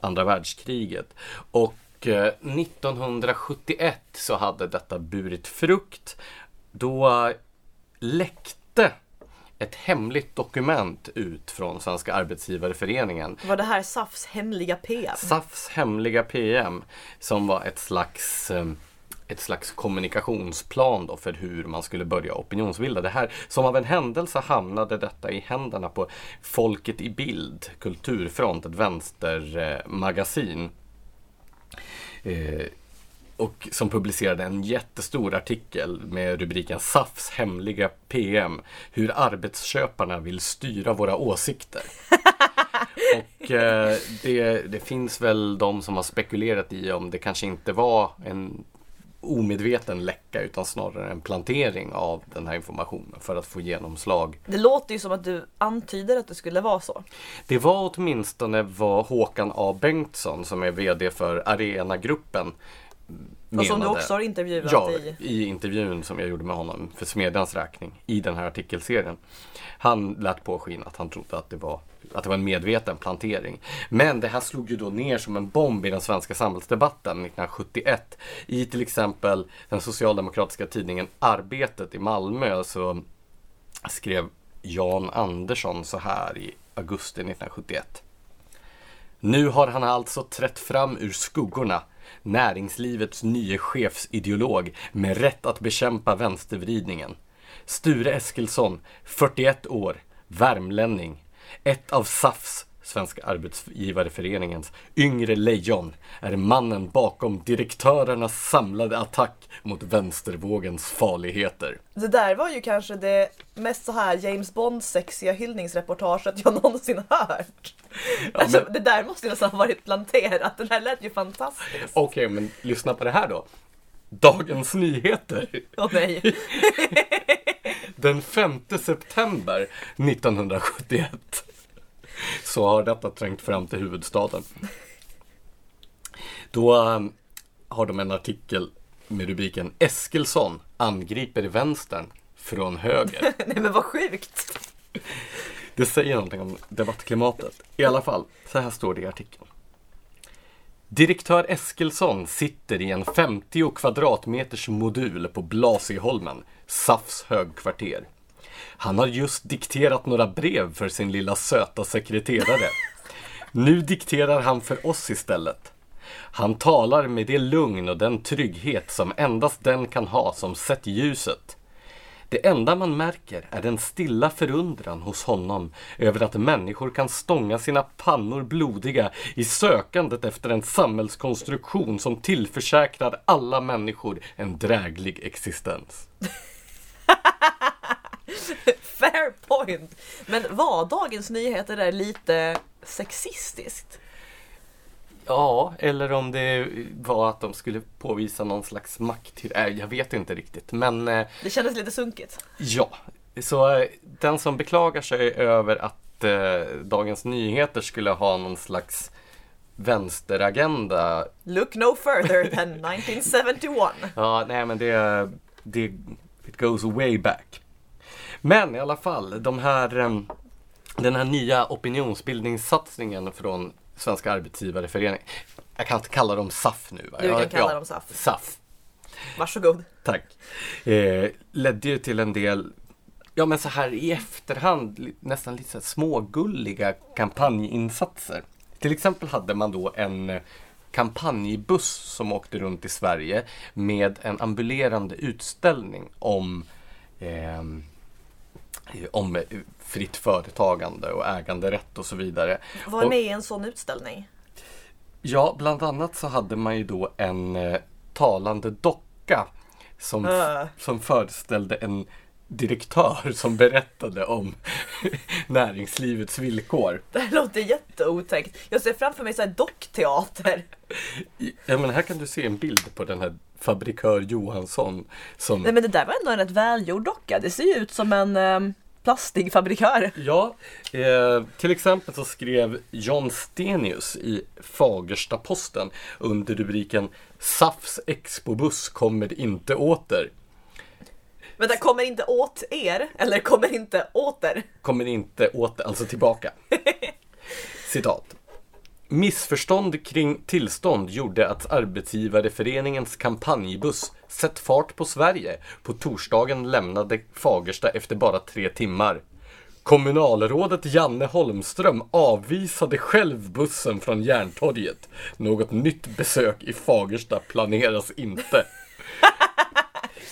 andra världskriget. Och 1971 eh, så hade detta burit frukt. Då läckte ett hemligt dokument ut från Svenska Arbetsgivareföreningen. Var det här SAFs hemliga PM? SAFs hemliga PM som var ett slags ehm, ett slags kommunikationsplan då för hur man skulle börja opinionsbilda. Det här, som av en händelse hamnade detta i händerna på Folket i Bild, Kulturfront, ett vänstermagasin. Eh, och som publicerade en jättestor artikel med rubriken SAFs hemliga PM. Hur arbetsköparna vill styra våra åsikter. [laughs] och eh, det, det, finns väl de som har spekulerat i om det kanske inte var en omedveten läcka utan snarare en plantering av den här informationen för att få genomslag. Det låter ju som att du antyder att det skulle vara så. Det var åtminstone vad Håkan A Bengtsson som är VD för Arenagruppen Menade, och som du också har intervjuat ja, i? i intervjun som jag gjorde med honom för Smedjans räkning i den här artikelserien. Han lät påskina att han trodde att det var att det var en medveten plantering. Men det här slog ju då ner som en bomb i den svenska samhällsdebatten 1971. I till exempel den socialdemokratiska tidningen Arbetet i Malmö så skrev Jan Andersson så här i augusti 1971. Nu har han alltså trätt fram ur skuggorna näringslivets nye chefsideolog med rätt att bekämpa vänstervridningen. Sture Eskilsson, 41 år, värmlänning, ett av SAFs, Svenska Arbetsgivareföreningens, yngre lejon är mannen bakom direktörernas samlade attack mot vänstervågens farligheter. Det där var ju kanske det mest så här James Bond-sexiga hyllningsreportaget jag någonsin hört. Ja, alltså, men- Det där måste ju nästan ha varit planterat. Den här lät ju fantastisk. Okej, men lyssna på det här då. Dagens Nyheter. Åh nej. [laughs] Den 5 september 1971 [laughs] så har detta trängt fram till huvudstaden. Då um, har de en artikel med rubriken Eskilsson angriper vänstern från höger. [laughs] nej men vad sjukt. Det säger någonting om debattklimatet. I alla fall, så här står det i artikeln. Direktör Eskilsson sitter i en 50 kvadratmeters modul på Blasieholmen, SAFs högkvarter. Han har just dikterat några brev för sin lilla söta sekreterare. Nu dikterar han för oss istället. Han talar med det lugn och den trygghet som endast den kan ha som sett ljuset. Det enda man märker är den stilla förundran hos honom över att människor kan stånga sina pannor blodiga i sökandet efter en samhällskonstruktion som tillförsäkrar alla människor en dräglig existens. [laughs] [laughs] Fair point. Men var Dagens Nyheter där lite sexistiskt? Ja, eller om det var att de skulle påvisa någon slags makt. Äh, jag vet inte riktigt, men eh, Det kändes lite sunkigt. Ja, så eh, den som beklagar sig över att eh, Dagens Nyheter skulle ha någon slags vänsteragenda. Look no further than [laughs] 1971. Ja, nej men det, det it goes way back. Men i alla fall, de här, eh, den här nya opinionsbildningssatsningen från Svenska Arbetsgivareföreningen. Jag kan inte kalla dem SAF nu. Va? Du kan kalla ja, dem SAF. SAF. Varsågod. Tack. Eh, ledde ju till en del, ja men så här i efterhand, nästan lite så smågulliga kampanjinsatser. Till exempel hade man då en eh, kampanjbuss som åkte runt i Sverige med en ambulerande utställning om eh, om eh, fritt företagande och äganderätt och så vidare. Var Och- med i en sån utställning? Ja, bland annat så hade man ju då en eh, talande docka som, Äh. som föreställde en direktör som berättade om [laughs] näringslivets villkor. Det här låter jätteotäckt. Jag ser framför mig så här dockteater. Ja, men här kan du se en bild på den här fabrikör Johansson som Nej men det där var ändå en rätt välgjord docka. Det ser ju ut som en um, plastig fabrikör. Ja, eh, till exempel så skrev John Stenius i Fagersta-Posten under rubriken SAFs expobuss kommer inte åter. Men det kommer inte åt er, eller kommer inte åter. kommer inte åter, alltså tillbaka. [laughs] Citat. Missförstånd kring tillstånd gjorde att Arbetsgivareföreningens kampanjbuss Sätt fart på Sverige på torsdagen lämnade Fagersta efter bara tre timmar. Kommunalrådet Janne Holmström avvisade själv bussen från Järntorget. Något nytt besök i Fagersta planeras inte.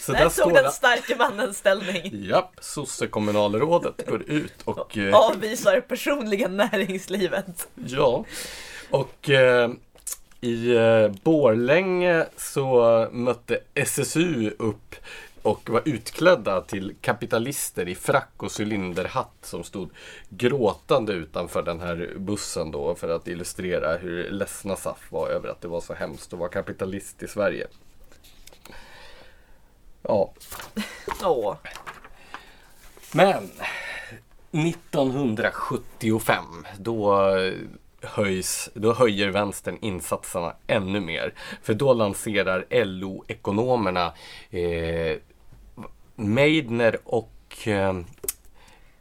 Så Där står tog den starke mannen ställning. Japp, sossekommunalrådet går ut och... eh, Avvisar personliga näringslivet. Ja, och eh, i eh, Borlänge så mötte SSU upp och var utklädda till kapitalister i frack och cylinderhatt som stod gråtande utanför den här bussen då för att illustrera hur ledsna SAF var över att det var så hemskt att vara kapitalist i Sverige. Ja, Åh. Men 1975 då höjs, då höjer vänstern insatserna ännu mer. För då lanserar LO-ekonomerna eh, Meidner och eh,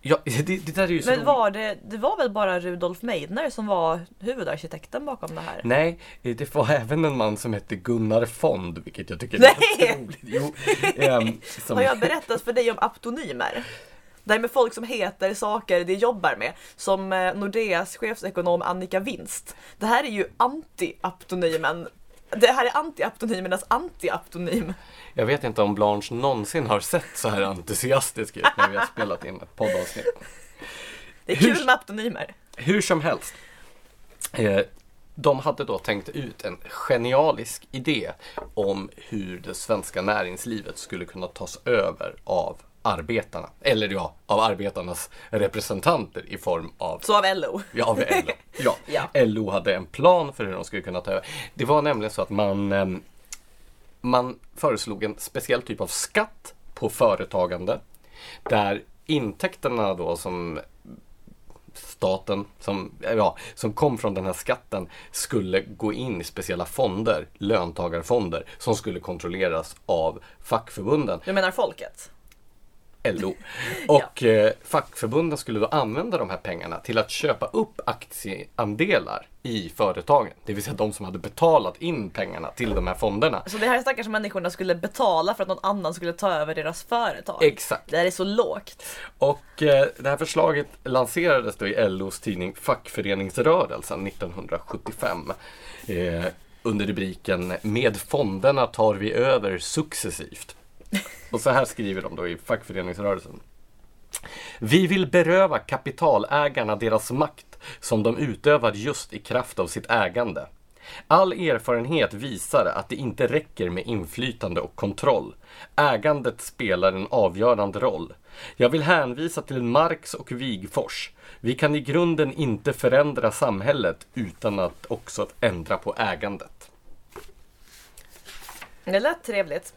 Ja, [laughs] det, det där är ju så Men var det, det var väl bara Rudolf Meidner som var huvudarkitekten bakom det här? Nej, det var även en man som hette Gunnar Fond, vilket jag tycker är Nej! lite roligt. Jo, ehm, [laughs] som, Har jag berättat för dig om aptonymer? Det här med folk som heter saker de jobbar med. Som eh, Nordeas chefsekonom Annika Winst. Det här är ju anti-aptonymen. Det här är anti-aptonymernas anti-aptonym. Jag vet inte om Blanche någonsin har sett så här entusiastisk ut när vi har spelat in ett poddavsnitt. Det är Hur- kul med aptonymer. Hur som helst. Eh, de hade då tänkt ut en genialisk idé om hur det svenska näringslivet skulle kunna tas över av arbetarna. Eller ja, av arbetarnas representanter i form av Så av LO. Ja, av LO. Ja. [laughs] Ja. LO hade en plan för hur de skulle kunna ta över. Det var nämligen så att man, ehm, man föreslog en speciell typ av skatt på företagande. Där intäkterna då som staten som, ja, som kom från den här skatten skulle gå in i speciella fonder, löntagarfonder, som skulle kontrolleras av fackförbunden. Du menar folket? LO. [laughs] Och eh, fackförbunden skulle då använda de här pengarna till att köpa upp aktieandelar i företagen. Det vill säga de som hade betalat in pengarna till de här fonderna. Så det här stackars människorna skulle betala för att någon annan skulle ta över deras företag? Exakt. Det här är så lågt. Och eh, det här förslaget lanserades då i LOs tidning Fackföreningsrörelsen 1975. Eh, under rubriken Med fonderna tar vi över successivt. Och så här skriver de då i Fackföreningsrörelsen. Vi vill beröva kapitalägarna deras makt som de utövar just i kraft av sitt ägande. All erfarenhet visar att det inte räcker med inflytande och kontroll. Ägandet spelar en avgörande roll. Jag vill hänvisa till Marx och Wigforss. Vi kan i grunden inte förändra samhället utan att också ändra på ägandet. Det lät trevligt.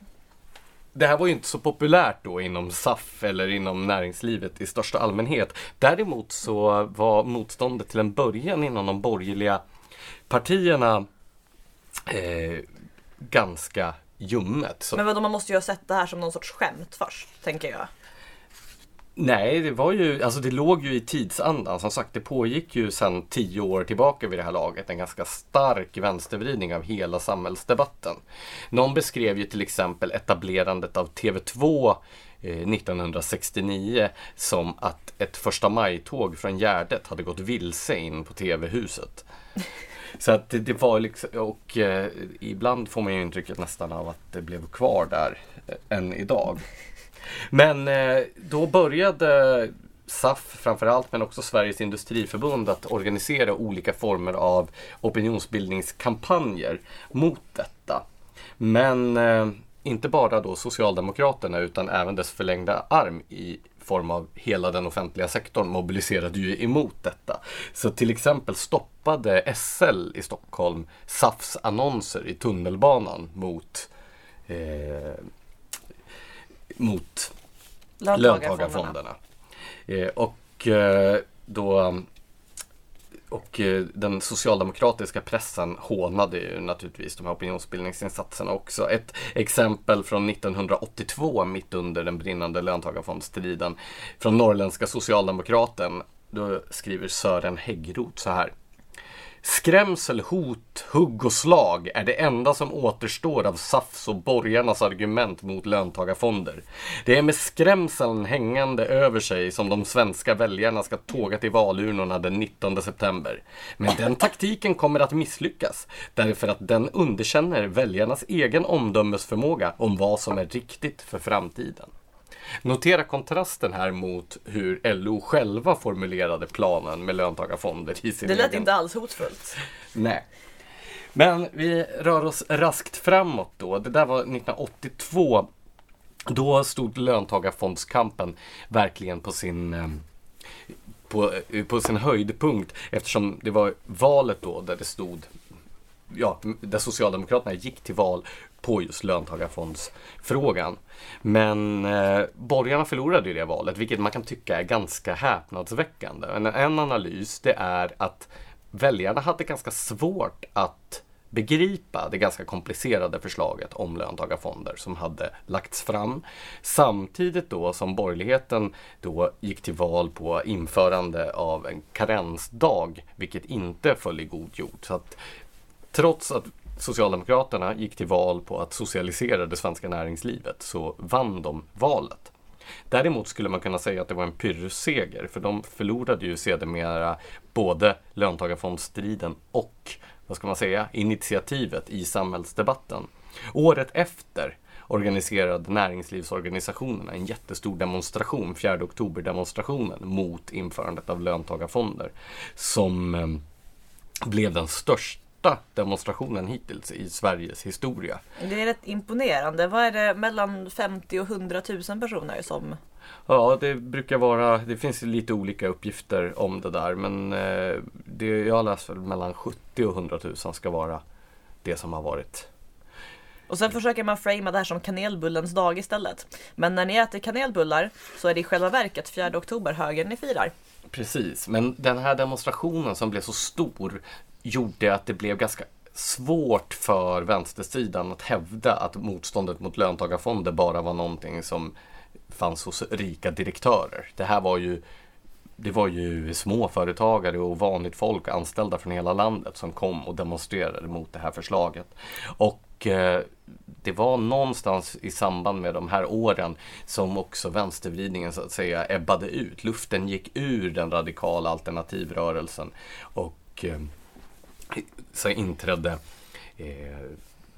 Det här var ju inte så populärt då inom SAF eller inom näringslivet i största allmänhet. Däremot så var motståndet till en början inom de borgerliga partierna eh, ganska ljummet. Så, Men vadå, man måste ju ha sett det här som någon sorts skämt först, tänker jag nej, det var ju, alltså det låg ju i tidsandan. Som sagt, det pågick ju sedan tio år tillbaka vid det här laget en ganska stark vänstervridning av hela samhällsdebatten. Någon beskrev ju till exempel etablerandet av TV2 eh, 1969 som att ett första maj-tåg från Gärdet hade gått vilse in på TV-huset. [laughs] Så att det, det var liksom, och eh, ibland får man ju intrycket nästan av att det blev kvar där eh, än idag. Men eh, då började SAF framförallt, men också Sveriges Industriförbund att organisera olika former av opinionsbildningskampanjer mot detta. Men eh, inte bara då Socialdemokraterna utan även dess förlängda arm i form av hela den offentliga sektorn mobiliserade ju emot detta. Så till exempel stoppade SL i Stockholm SAFs annonser i tunnelbanan mot eh, mot löntagarfonderna. Eh, och eh, då och eh, den socialdemokratiska pressen hånade ju naturligtvis de här opinionsbildningsinsatserna också. Ett exempel från 1982, mitt under den brinnande löntagarfondsstriden, från Norrländska Socialdemokraten. Då skriver Sören Häggroth så här. Skrämsel, hot, hugg och slag är det enda som återstår av SAFs och borgarnas argument mot löntagarfonder. Det är med skrämseln hängande över sig som de svenska väljarna ska tåga till valurnorna den 19 september. Men den taktiken kommer att misslyckas därför att den underkänner väljarnas egen omdömesförmåga om vad som är riktigt för framtiden. Notera kontrasten här mot hur LO själva formulerade planen med löntagarfonder i sin Det lät egen... inte alls hotfullt. Nej. Men vi rör oss raskt framåt då. Det där var 1982. Då stod löntagarfondskampen verkligen på sin eh, på, eh, på sin höjdpunkt eftersom det var valet då där det stod ja, där Socialdemokraterna gick till val på just löntagarfondsfrågan. Men eh, borgarna förlorade ju det valet, vilket man kan tycka är ganska häpnadsväckande. En, en analys det är att väljarna hade ganska svårt att begripa det ganska komplicerade förslaget om löntagarfonder som hade lagts fram. Samtidigt då som borgerligheten då gick till val på införande av en karensdag, vilket inte föll i god jord. Så att trots att Socialdemokraterna gick till val på att socialisera det svenska näringslivet så vann de valet. Däremot skulle man kunna säga att det var en pyrrusseger för de förlorade ju sedermera både löntagarfondsstriden och vad ska man säga, initiativet i samhällsdebatten. Året efter organiserade näringslivsorganisationerna en jättestor demonstration, 4 oktober-demonstrationen mot införandet av löntagarfonder som eh, blev den största demonstrationen hittills i Sveriges historia. Det är rätt imponerande. Vad är det mellan 50 och 100 000 personer som Ja, det brukar vara, det finns lite olika uppgifter om det där men eh, det, jag har läst väl mellan 70 och 100 000 ska vara det som har varit. Och sen försöker man framea det här som kanelbullens dag istället. Men när ni äter kanelbullar så är det i själva verket 4 oktober högern ni firar. Precis, men den här demonstrationen som blev så stor gjorde att det blev ganska svårt för vänstersidan att hävda att motståndet mot löntagarfonder bara var någonting som fanns hos rika direktörer. Det här var ju det var ju småföretagare och vanligt folk, anställda från hela landet som kom och demonstrerade mot det här förslaget. Och eh, det var någonstans i samband med de här åren som också vänstervridningen så att säga ebbade ut. Luften gick ur den radikala alternativrörelsen och eh, så inträdde eh,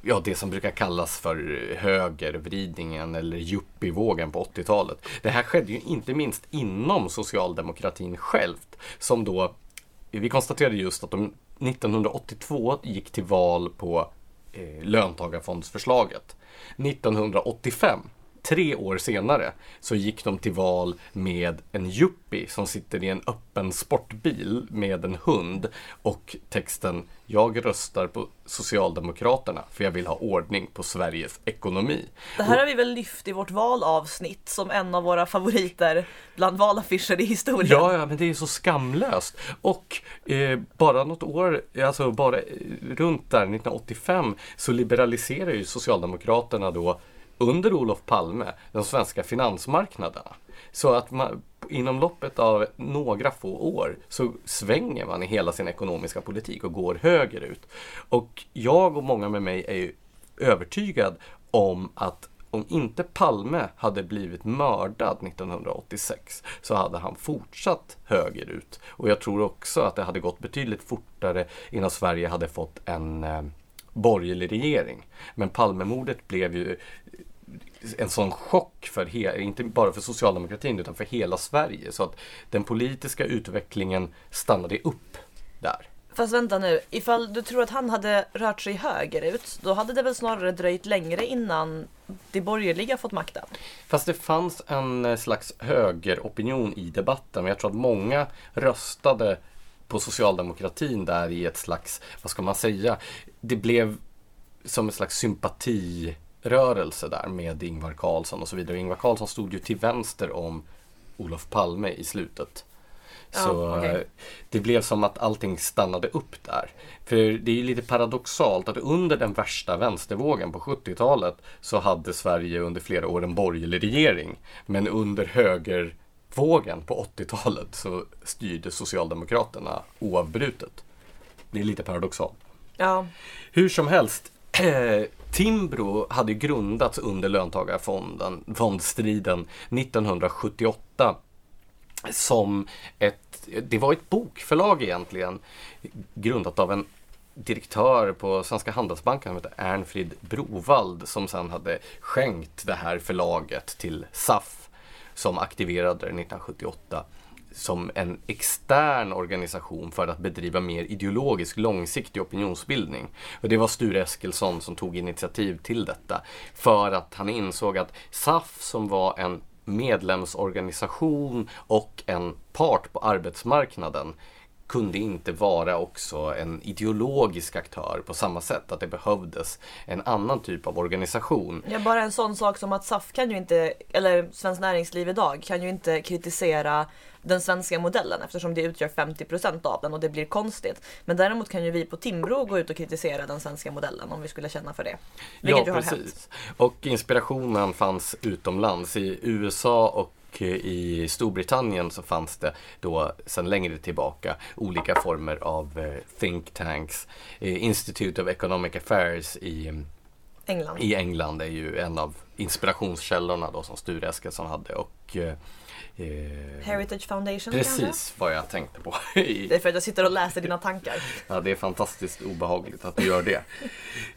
ja, det som brukar kallas för högervridningen eller yuppievågen på 80-talet. Det här skedde ju inte minst inom socialdemokratin självt som då, vi konstaterade just att de 1982 gick till val på eh, löntagarfondsförslaget. 1985 Tre år senare så gick de till val med en yuppie som sitter i en öppen sportbil med en hund och texten Jag röstar på Socialdemokraterna för jag vill ha ordning på Sveriges ekonomi. Det här har vi väl lyft i vårt valavsnitt som en av våra favoriter bland valaffischer i historien. Ja, ja men det är så skamlöst. Och eh, bara något år, alltså bara eh, runt där 1985 så liberaliserar ju Socialdemokraterna då under Olof Palme de svenska finansmarknaderna. Så att man, inom loppet av några få år så svänger man i hela sin ekonomiska politik och går högerut. Och jag och många med mig är ju övertygad om att om inte Palme hade blivit mördad 1986 så hade han fortsatt högerut. Och jag tror också att det hade gått betydligt fortare innan Sverige hade fått en eh, borgerlig regering. Men Palmemordet blev ju en sån chock för, he, inte bara för socialdemokratin utan för hela Sverige. Så att den politiska utvecklingen stannade upp där. Fast vänta nu, ifall du tror att han hade rört sig högerut, då hade det väl snarare dröjt längre innan de borgerliga fått makten? Fast det fanns en eh, slags högeropinion i debatten. Men jag tror att många röstade på socialdemokratin där i ett slags, vad ska man säga, det blev som en slags sympati rörelse där med Ingvar Carlsson och så vidare. Ingvar Carlsson stod ju till vänster om Olof Palme i slutet. Så ja, okay. det blev som att allting stannade upp där. För det är ju lite paradoxalt att under den värsta vänstervågen på 70-talet så hade Sverige under flera år en borgerlig regering. Men under högervågen på 80-talet så styrde Socialdemokraterna oavbrutet. Det är lite paradoxalt. Ja. Hur som helst, [clears throat] Timbro hade grundats under löntagarfondstriden 1978 som ett, det var ett bokförlag egentligen grundat av en direktör på Svenska Handelsbanken som heter Ernfrid Brovald som sen hade skänkt det här förlaget till SAF som aktiverade det 1978 som en extern organisation för att bedriva mer ideologisk långsiktig opinionsbildning. Och det var Sture Eskilsson som tog initiativ till detta. För att han insåg att SAF som var en medlemsorganisation och en part på arbetsmarknaden kunde inte vara också en ideologisk aktör på samma sätt. Att det behövdes en annan typ av organisation. Ja, bara en sån sak som att SAF kan ju inte, eller Svenskt Näringsliv idag kan ju inte kritisera den svenska modellen eftersom det utgör 50% av den och det blir konstigt. Men däremot kan ju vi på Timbro gå ut och kritisera den svenska modellen om vi skulle känna för det. Vilket ja, precis. Och inspirationen fanns utomlands i USA och i Storbritannien så fanns det då sedan längre tillbaka olika former av eh, think tanks. Eh, Institute of Economic Affairs i England. i England är ju en av inspirationskällorna då som Sture Eskilsson hade. Och, eh, Heritage Foundation Precis kanske? vad jag tänkte på. [laughs] det är för att jag sitter och läser dina tankar. ja, det är fantastiskt obehagligt att du gör det.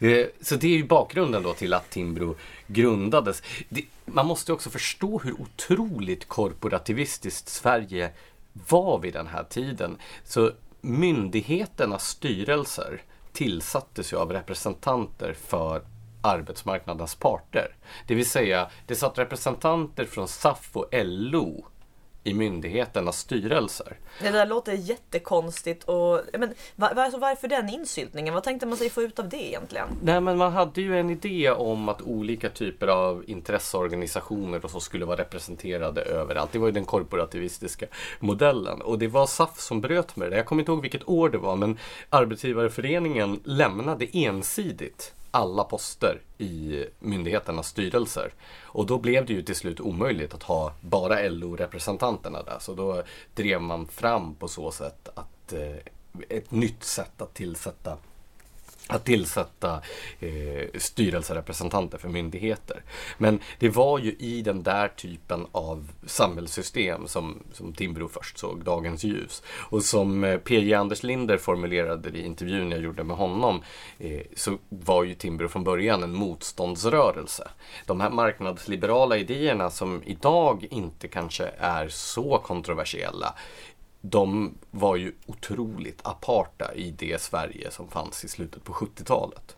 eh, så det är ju bakgrunden då till att Timbro grundades. Det, man måste också förstå hur otroligt korporativistiskt Sverige var vid den här tiden. Så myndigheternas styrelser tillsattes ju av representanter för arbetsmarknadens parter. Det vill säga, det satt representanter från SAF och LO i myndigheternas styrelser. Det där låter jättekonstigt och men, var, alltså, varför den insyltningen? Vad tänkte man sig få ut av det egentligen? Nej men man hade ju en idé om att olika typer av intresseorganisationer och så skulle vara representerade överallt. Det var ju den korporativistiska modellen och det var SAF som bröt med det. Jag kommer inte ihåg vilket år det var men Arbetsgivareföreningen lämnade ensidigt alla poster i myndigheternas styrelser. Och då blev det ju till slut omöjligt att ha bara LO-representanterna där. Så då drev man fram på så sätt att eh, ett nytt sätt att tillsätta att tillsätta eh, styrelserepresentanter för myndigheter. Men det var ju i den där typen av samhällssystem som, som Timbro först såg dagens ljus. Och som eh, P.J. Anders Linder formulerade det i intervjun jag gjorde med honom eh, så var ju Timbro från början en motståndsrörelse. De här marknadsliberala idéerna som idag inte kanske är så kontroversiella de var ju otroligt aparta i det Sverige som fanns i slutet på 70-talet.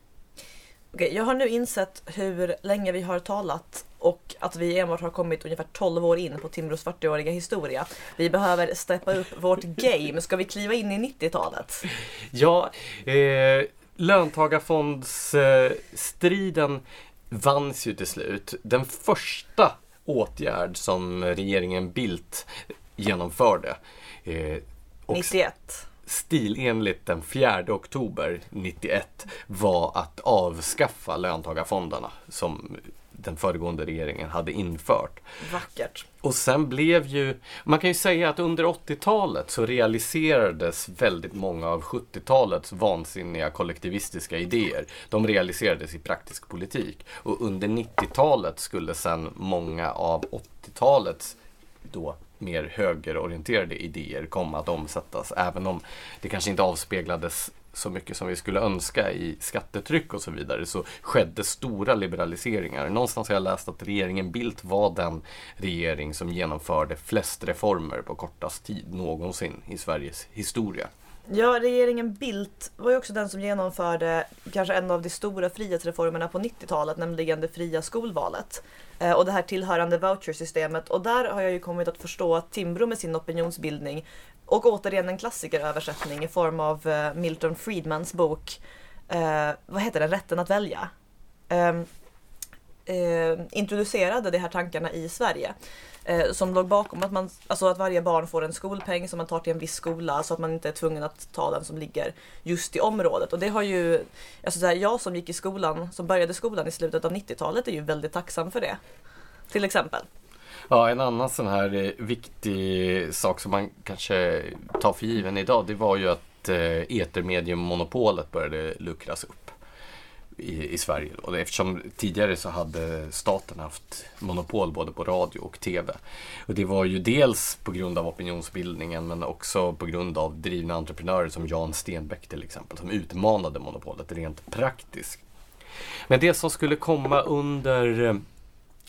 Okej, jag har nu insett hur länge vi har talat och att vi enbart har kommit ungefär 12 år in på Timbros 40-åriga historia. Vi behöver steppa upp vårt game. Ska vi kliva in i 90-talet? Ja, eh, löntagarfondsstriden eh, vanns ju till slut. Den första åtgärd som regeringen Bildt genomförde Eh, 91. Stilenligt den 4 oktober 91 var att avskaffa löntagarfonderna som den föregående regeringen hade infört. Vackert. Och sen blev ju, man kan ju säga att under 80-talet så realiserades väldigt många av 70-talets vansinniga kollektivistiska idéer. De realiserades i praktisk politik. Och under 90-talet skulle sen många av 80-talets då mer högerorienterade idéer kom att omsättas. Även om det kanske inte avspeglades så mycket som vi skulle önska i skattetryck och så vidare så skedde stora liberaliseringar. Någonstans har jag läst att regeringen Bildt var den regering som genomförde flest reformer på kortast tid någonsin i Sveriges historia. Ja, regeringen Bildt var ju också den som genomförde kanske en av de stora frihetsreformerna på 90-talet, nämligen det fria skolvalet. Eh, och det här tillhörande vouchersystemet. Och där har jag ju kommit att förstå att Timbro med sin opinionsbildning och återigen en klassikeröversättning i form av eh, Milton Friedmans bok, eh, vad heter den, Rätten att välja. Ehm, eh, introducerade de här tankarna i Sverige. Eh, som låg bakom att, man, alltså att varje barn får en skolpeng som man tar till en viss skola så att man inte är tvungen att ta den som ligger just i området. Och det har ju, alltså så här, jag som gick i skolan, som började skolan i slutet av 90-talet är ju väldigt tacksam för det. Till exempel. Ja, en annan sån här eh, viktig sak som man kanske tar för given idag, det var ju att eh, etermediemonopolet etermediummonopolet började luckras upp i, i Sverige. Och eftersom tidigare så hade staten haft monopol både på radio och TV. Och det var ju dels på grund av opinionsbildningen men också på grund av drivna entreprenörer som Jan Stenbeck till exempel som utmanade monopolet rent praktiskt. Men det som skulle komma under eh,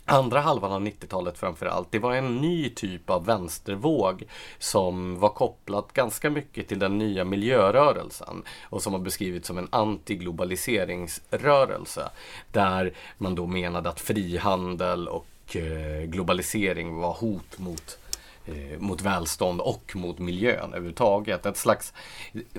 andra halvan av 90-talet framför allt, det var en ny typ av vänstervåg som var kopplat ganska mycket till den nya miljörörelsen och som har beskrivits som en antiglobaliseringsrörelse. Där man då menade att frihandel och eh, globalisering var hot mot eh, mot välstånd och mot miljön överhuvudtaget. Ett slags,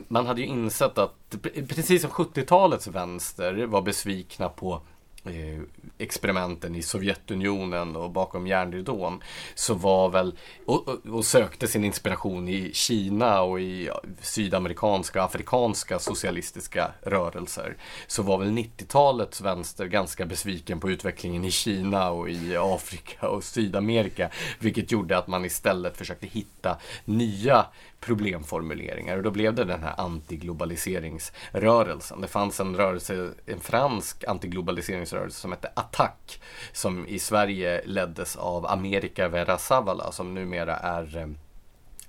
man hade ju insett att precis som 70-talets vänster var besvikna på Eh, experimenten i Sovjetunionen och bakom järnridån så var väl och, och, och, sökte sin inspiration i Kina och i sydamerikanska och afrikanska socialistiska rörelser. Så var väl 90-talets vänster ganska besviken på utvecklingen i Kina och i Afrika och Sydamerika vilket gjorde att man istället försökte hitta nya problemformuleringar och då blev det den här antiglobaliseringsrörelsen. Det fanns en rörelse, en fransk antiglobaliseringsrörelse som hette Attack som i Sverige leddes av America Vera Savala som numera är, eh,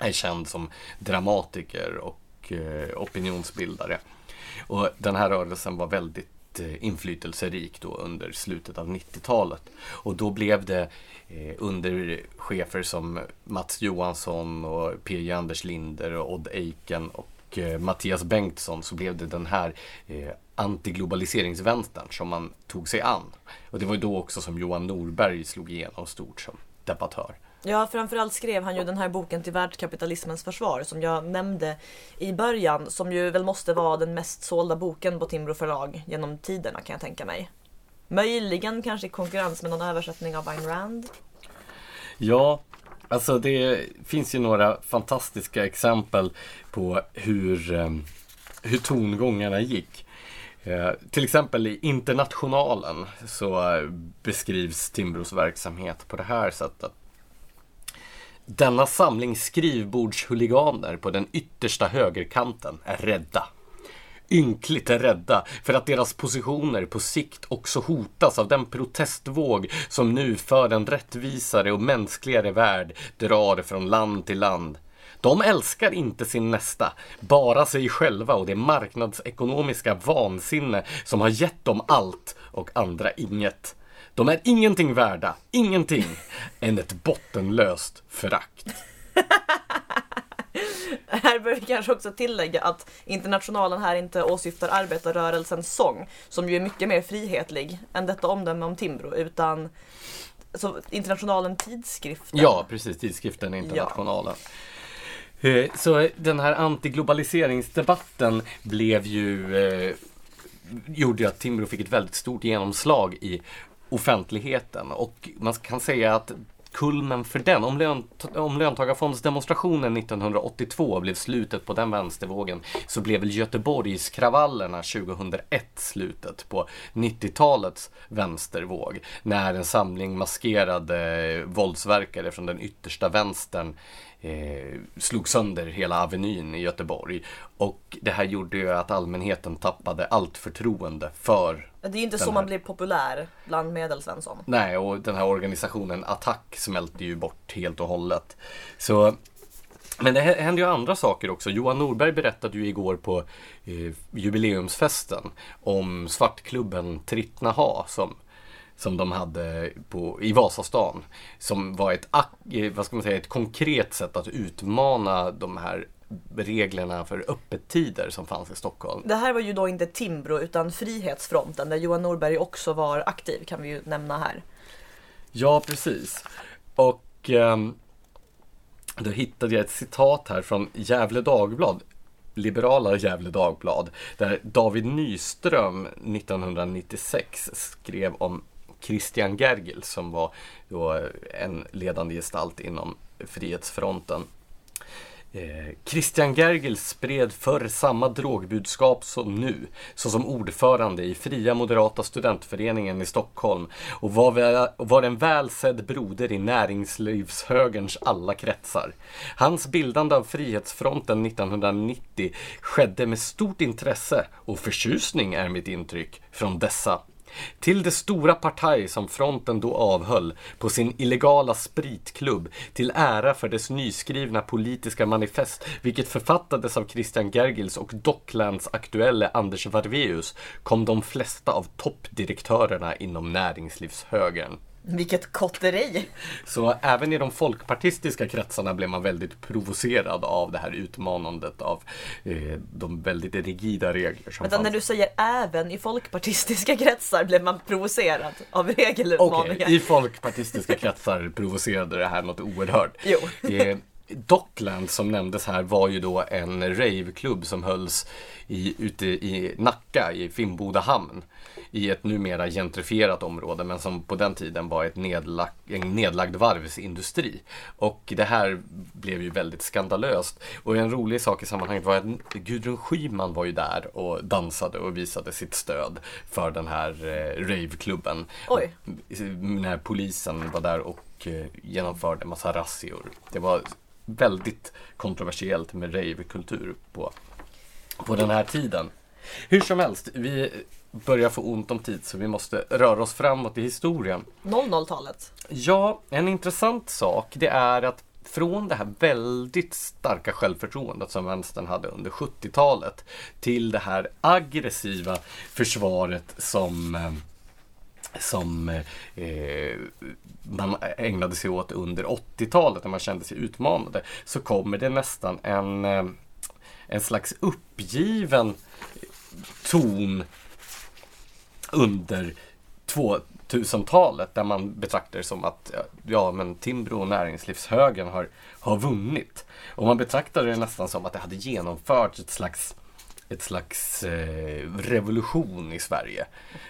är känd som dramatiker och eh, opinionsbildare. Och den här rörelsen var väldigt Eh, inflytelserik då under slutet av 90-talet. Och då blev det eh, under chefer som Mats Johansson och PJ Anders Linder och Odd Eiken och eh, Mattias Bengtsson så blev det den här eh, antiglobaliseringsvänstern som man tog sig an. Och det var ju då också som Johan Norberg slog igenom stort som debattör. Ja, framförallt skrev han ju den här boken till världskapitalismens försvar som jag nämnde i början, som ju väl måste vara den mest sålda boken på Timbro förlag genom tiderna kan jag tänka mig. Möjligen kanske i konkurrens med någon översättning av Ayn Rand. Ja, alltså det finns ju några fantastiska exempel på hur, eh, hur tongångarna gick. Eh, till exempel i Internationalen så eh, beskrivs Timbros verksamhet på det här sättet. Denna samling skrivbordshuliganer på den yttersta högerkanten är rädda. Ynkligt rädda för att deras positioner på sikt också hotas av den protestvåg som nu för en rättvisare och mänskligare värld drar från land till land. De älskar inte sin nästa, bara sig själva och det marknadsekonomiska vansinne som har gett dem allt och andra inget. De är ingenting värda, ingenting, än ett bottenlöst förakt. [laughs] Här bör vi kanske också tillägga att Internationalen här inte åsyftar arbetarrörelsens sång, som ju är mycket mer frihetlig än detta omdöme om Timbro, utan så Internationalen tidskriften. Ja, precis, tidskriften Internationalen. Ja. Så den här antiglobaliseringsdebatten blev ju eh, gjorde att Timbro fick ett väldigt stort genomslag i offentligheten och man kan säga att kulmen för den, om, lönt om löntagarfondsdemonstrationen 1982 blev slutet på den vänstervågen så blev väl Göteborgskravallerna 2001 slutet på 90-talets vänstervåg. När en samling maskerade våldsverkare från den yttersta vänstern eh, slog sönder hela Avenyn i Göteborg. Och det här gjorde ju att allmänheten tappade allt förtroende för Det är ju inte så här... man blir populär bland medelsvensson. Nej, och den här organisationen Attack smälte ju bort helt och hållet. Så men det händer ju andra saker också. Johan Norberg berättade ju igår på eh, jubileumsfesten om svartklubben Trittnaha som som de hade på, i Vasastan. Som var ett, eh, vad ska man säga, ett konkret sätt att utmana de här reglerna för öppettider som fanns i Stockholm. Det här var ju då inte Timbro utan Frihetsfronten där Johan Norberg också var aktiv kan vi ju nämna här. Ja, precis. Och eh, då hittade jag ett citat här från Gävle Dagblad liberala Gävle Dagblad där David Nyström 1996 skrev om Christian Gergel som var då en ledande gestalt inom Frihetsfronten. Eh, Christian Gergel spred förr samma drogbudskap som nu, såsom ordförande i Fria Moderata Studentföreningen i Stockholm och var, väl, var en välsedd broder i näringslivshögerns alla kretsar. Hans bildande av Frihetsfronten 1990 skedde med stort intresse och förtjusning är mitt intryck från dessa till det stora partaj som fronten då avhöll på sin illegala spritklubb till ära för dess nyskrivna politiska manifest, vilket författades av Christian Gergils och Docklands aktuelle Anders Varveus, kom de flesta av toppdirektörerna inom näringslivshögern. Vilket kotteri! Så även i de folkpartistiska kretsarna blev man väldigt provocerad av det här utmanandet av eh, de väldigt rigida regler som Vänta, fanns. när du säger även i folkpartistiska [laughs] kretsar blev man provocerad av regelutmaningar? Okej, okay, i folkpartistiska kretsar provocerade det här något oerhört. Jo. [laughs] Eh, Dockland som nämndes här var ju då en raveklubb som hölls i, ute i Nacka i Finnboda hamn i ett numera gentrifierat område men som på den tiden var ett nedlag, en nedlagd varvsindustri. Och det här blev ju väldigt skandalöst. Och en rolig sak i sammanhanget var att Gudrun Schyman var ju där och dansade och visade sitt stöd för den här eh, raveklubben. Oj. När polisen var där och eh, genomförde massa razzior. Det var väldigt kontroversiellt med ravekultur på, på den här tiden. Hur som helst, vi börjar få ont om tid så vi måste röra oss framåt i historien. 00-talet? Ja, en intressant sak det är att från det här väldigt starka självförtroendet som vänstern hade under 70-talet till det här aggressiva försvaret som eh, som eh, man ägnade sig åt under 80-talet när man kände sig utmanade så kommer det nästan en, eh, en slags uppgiven ton under 2000-talet där man betraktar det som att ja, men Timbro och näringslivshögern har, har vunnit. Och man betraktar det nästan som att det hade genomförts ett slags ett slags eh, revolution i Sverige.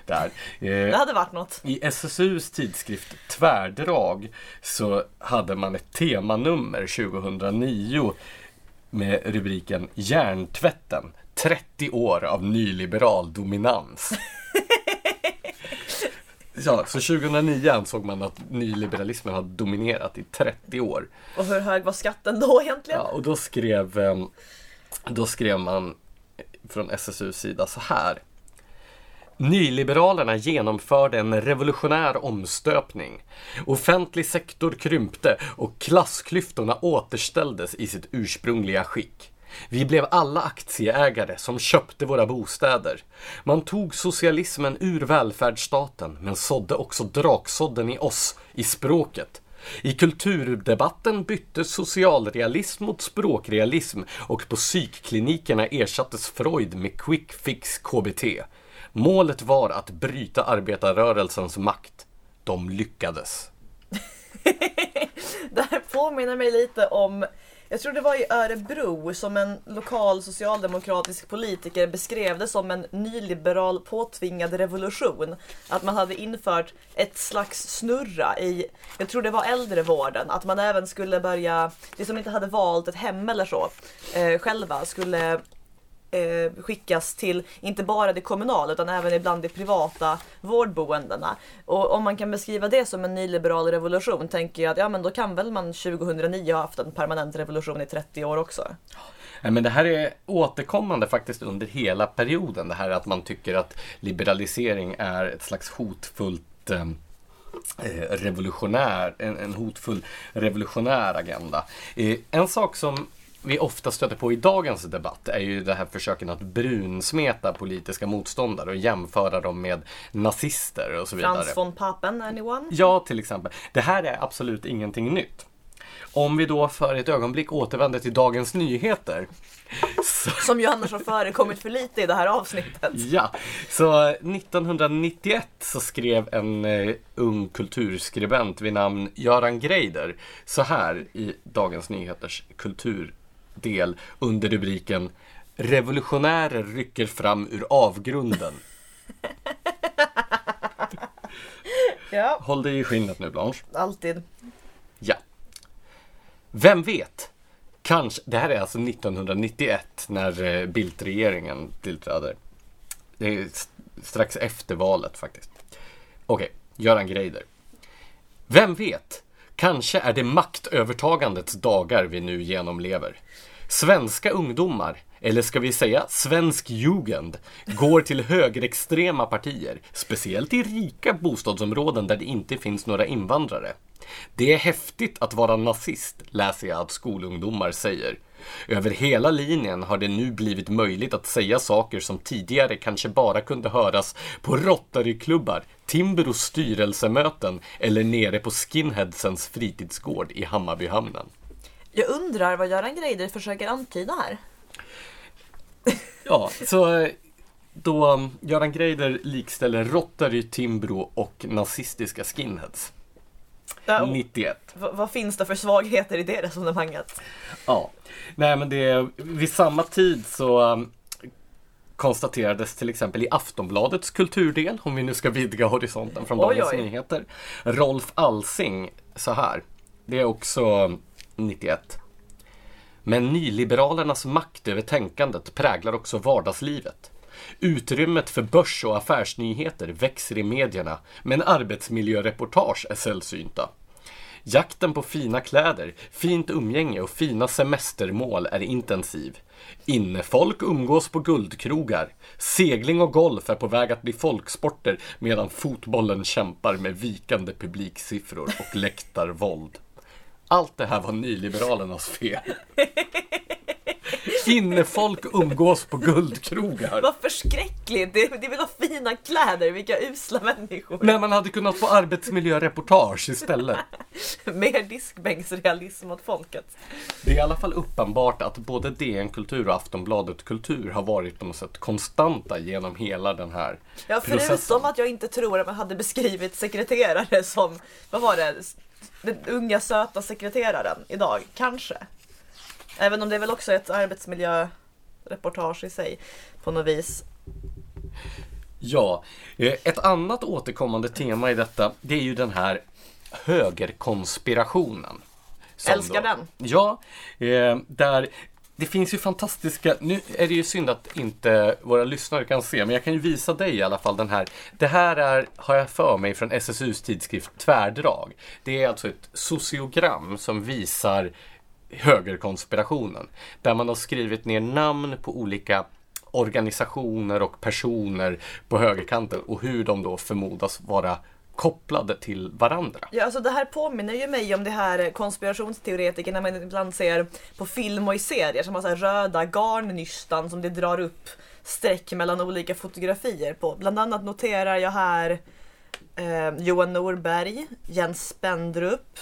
Där. Eh, det hade varit något. I SSUs tidskrift Tvärdrag så hade man ett temanummer 2009 med rubriken Järntvätten 30 år av nyliberal dominans. Ja, så 2009 ansåg man att nyliberalismen hade dominerat i 30 år. Och hur hög var skatten då egentligen? Ja, och då skrev, ehm, då skrev man från SSUs sida så här. Nyliberalerna genomförde en revolutionär omstöpning. Offentlig sektor krympte och klassklyftorna återställdes i sitt ursprungliga skick. Vi blev alla aktieägare som köpte våra bostäder. Man tog socialismen ur välfärdsstaten men sådde också draksådden i oss, i språket. I kulturdebatten byttes socialrealism mot språkrealism och på psykklinikerna ersattes Freud med quick fix KBT. Målet var att bryta arbetarrörelsens makt. De lyckades. [laughs] det här påminner mig lite om jag tror det var i Örebro som en lokal socialdemokratisk politiker beskrev det som en nyliberal påtvingad revolution. Att man hade infört ett slags snurra i, jag tror det var äldrevården, att man även skulle börja, det som inte hade valt ett hem eller så, eh, själva skulle eh, skickas till inte bara det kommunala utan även ibland de privata vårdboendena. Och om man kan beskriva det som en nyliberal revolution tänker jag att ja men då kan väl man 2009 ha haft en permanent revolution i 30 år också. Men det här är återkommande faktiskt under hela perioden. Det här att man tycker att liberalisering är ett slags hotfullt eh, eh revolutionär, en, en, hotfull revolutionär agenda. Eh, en sak som vi ofta stöter på i dagens debatt är ju det här försöken att brunsmeta politiska motståndare och jämföra dem med nazister och så vidare. Frans von Papen, anyone? Ja, till exempel. Det här är absolut ingenting nytt. Om vi då för ett ögonblick återvänder till Dagens Nyheter. Så... Som ju annars har förekommit för lite i det här avsnittet. Ja, så 1991 så skrev en uh, ung kulturskribent vid namn Göran Greider så här i Dagens Nyheters kultur del under rubriken Revolutionärer rycker fram ur avgrunden. [laughs] ja. Håll dig i skinnet nu Blanche. Alltid. Ja. Vem vet? Kanske, det här är alltså 1991 när eh, Bildt-regeringen tillträder. Det är strax efter valet faktiskt. Okej, okay. Göran Greider. Vem vet? Kanske är det maktövertagandets dagar vi nu genomlever. Svenska ungdomar, eller ska vi säga svensk jugend, går till högerextrema partier, speciellt i rika bostadsområden där det inte finns några invandrare. Det är häftigt att vara nazist, läser jag att skolungdomar säger. Över hela linjen har det nu blivit möjligt att säga saker som tidigare kanske bara kunde höras på Rotaryklubbar, Timbros styrelsemöten eller nere på skinheadsens fritidsgård i Hammarbyhamnen. Jag undrar vad Göran Greider försöker antyda här. Ja, så eh, då um, Göran Greider likställer Rotary, Timbro och nazistiska skinheads. Ja, 91. Vad finns det för svagheter i det resonemanget? Ja, nej men det vid samma tid så um, konstaterades till exempel i Aftonbladets kulturdel, om vi nu ska vidga horisonten från Dagens Nyheter, Rolf Alsing så här. Det är också 91. Men nyliberalernas makt över tänkandet präglar också vardagslivet. Utrymmet för börs och affärsnyheter växer i medierna, men arbetsmiljöreportage är sällsynta. Jakten på fina kläder, fint umgänge och fina semestermål är intensiv. Innefolk umgås på guldkrogar. Segling och golf är på väg att bli folksporter medan fotbollen kämpar med vikande publiksiffror och läktarvåld. Allt det här var nyliberalernas fel. [laughs] Innefolk umgås på guldkrogar. Vad förskräckligt! Det, det vill ha fina kläder, vilka usla människor. När man hade kunnat få arbetsmiljöreportage istället. [laughs] Mer diskbänksrealism åt folket. Det är i alla fall uppenbart att både DN Kultur och Aftonbladet Kultur har varit på något sätt konstanta genom hela den här Ja, förutom processen. att jag inte tror att man hade beskrivit sekreterare som, vad var det, den unga söta sekreteraren idag, kanske. Även om det är väl också ett arbetsmiljöreportage i sig på något vis. Ja, eh, ett annat återkommande tema i detta det är ju den här högerkonspirationen. Älskar då- den. Ja, eh, där det finns ju fantastiska, nu är det ju synd att inte våra lyssnare kan se, men jag kan ju visa dig i alla fall den här. Det här är, har jag för mig, från SSUs tidskrift Tvärdrag. Det är alltså ett sociogram som visar högerkonspirationen. Där man har skrivit ner namn på olika organisationer och personer på högerkanten och hur de då förmodas vara kopplade till varandra. Ja, alltså det här påminner ju mig om det här konspirationsteoretikerna man ibland ser på film och i serier som har så här röda garnnystan som det drar upp streck mellan olika fotografier på. Bland annat noterar jag här eh, Johan Norberg, Jens Spendrup,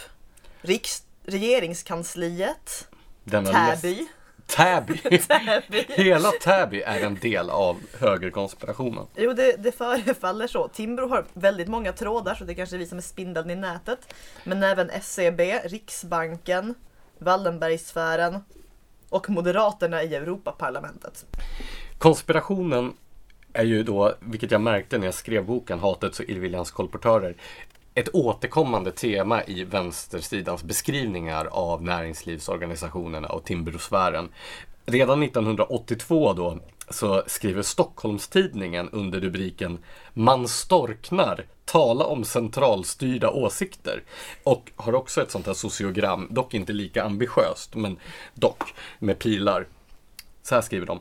Riks regeringskansliet, Denna Täby. Täby. [laughs] Täby. [laughs] Hela Täby är en del av högerkonspirationen. Jo, det, det förefaller så. Timbro har väldigt många trådar så det kanske är vi som är spindeln i nätet. Men även SEB, Riksbanken, Wallenbergsfären och Moderaterna i Europaparlamentet. Konspirationen är ju då, vilket jag märkte när jag skrev boken Hatets och illviljans kolportörer, ett återkommande tema i vänstersidans beskrivningar av näringslivsorganisationerna och Timbrosfären. Redan 1982 då så skriver Stockholmstidningen under rubriken Man storknar, tala om centralstyrda åsikter. Och har också ett sånt här sociogram, dock inte lika ambitiöst, men dock med pilar. Så här skriver de.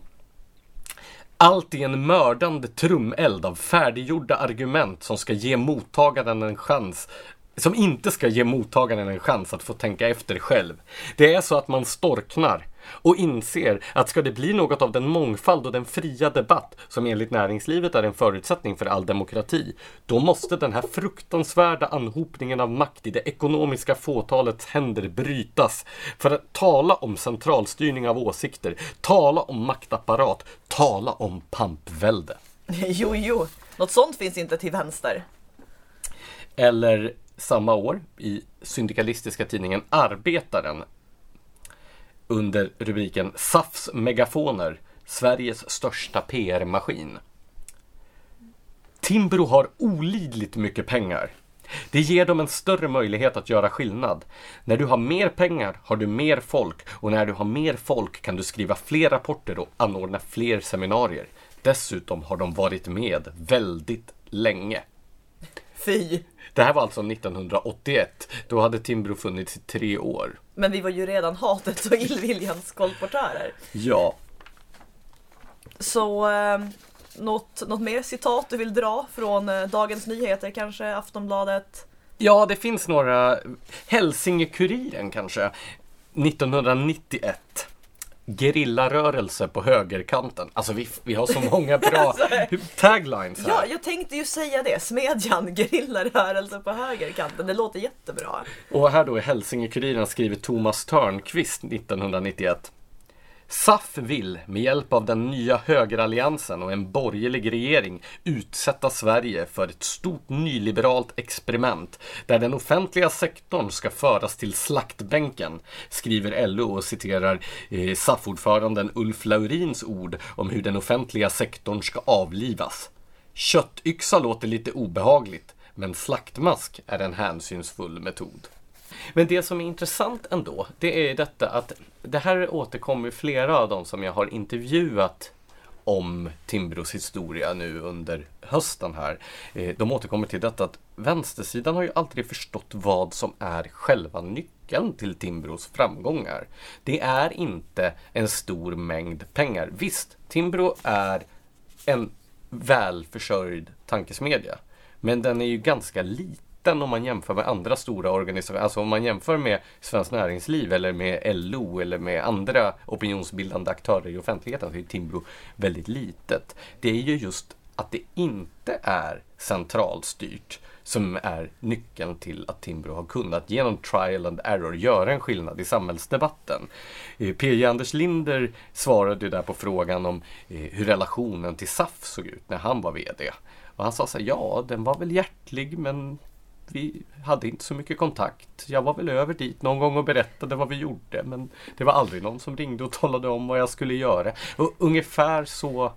Allt i en mördande trumeld av färdiggjorda argument som ska ge mottagaren en chans som inte ska ge mottagaren en chans att få tänka efter själv. Det är så att man storknar och inser att ska det bli något av den mångfald och den fria debatt som enligt näringslivet är en förutsättning för all demokrati, då måste den här fruktansvärda anhopningen av makt i det ekonomiska fåtalets händer brytas. För att tala om centralstyrning av åsikter, tala om maktapparat, tala om pampvälde. [laughs] Jo, jo, något sånt finns inte till vänster. Eller samma år i syndikalistiska tidningen Arbetaren under rubriken SAFs megafoner, Sveriges största PR-maskin. Timbro har olidligt mycket pengar. Det ger dem en större möjlighet att göra skillnad. När du har mer pengar har du mer folk och när du har mer folk kan du skriva fler rapporter och anordna fler seminarier. Dessutom har de varit med väldigt länge. Fy. Det här var alltså 1981. Då hade Timbro funnits i tre år. Men vi var ju redan hatets och illviljans kolportörer. Ja, Så eh, något, något mer citat du vill dra från eh, Dagens Nyheter kanske, Aftonbladet? ja det finns några. Hälsingekuriren kanske. 1991. Gerillarörelse på högerkanten. Alltså vi, vi har så många bra [laughs] taglines här. Ja, jag tänkte ju säga det. Smedjan, gerillarörelse på högerkanten. Det låter jättebra. Och här då i Hälsingekuriren skriver Thomas Törnqvist 1991. SAF vill med hjälp av den nya högeralliansen och en borgerlig regering utsätta Sverige för ett stort nyliberalt experiment där den offentliga sektorn ska föras till slaktbänken, skriver LO och citerar eh, SAF-ordföranden Ulf Laurins ord om hur den offentliga sektorn ska avlivas. Köttyxa låter lite obehagligt, men slaktmask är en hänsynsfull metod. Men det som är intressant ändå, det är detta att det här återkommer flera av dem som jag har intervjuat om Timbros historia nu under hösten här. Eh, de återkommer till detta att vänstersidan har ju aldrig förstått vad som är själva nyckeln till Timbros framgångar. Det är inte en stor mängd pengar. Visst, Timbro är en välförsörjd tankesmedja. Men den är ju ganska liten liten om man jämför med andra stora organisationer. Alltså om man jämför med Svenskt Näringsliv eller med LO eller med andra opinionsbildande aktörer i offentligheten så är Timbro väldigt litet. Det är ju just att det inte är centralstyrt som är nyckeln till att Timbro har kunnat genom trial and error göra en skillnad i samhällsdebatten. Eh, PJ Anders Linder svarade där på frågan om eh, hur relationen till SAF såg ut när han var VD. Och han sa så här, ja den var väl hjärtlig men vi hade inte så mycket kontakt. Jag var väl över dit någon gång och berättade vad vi gjorde men det var aldrig någon som ringde och talade om vad jag skulle göra. Och ungefär så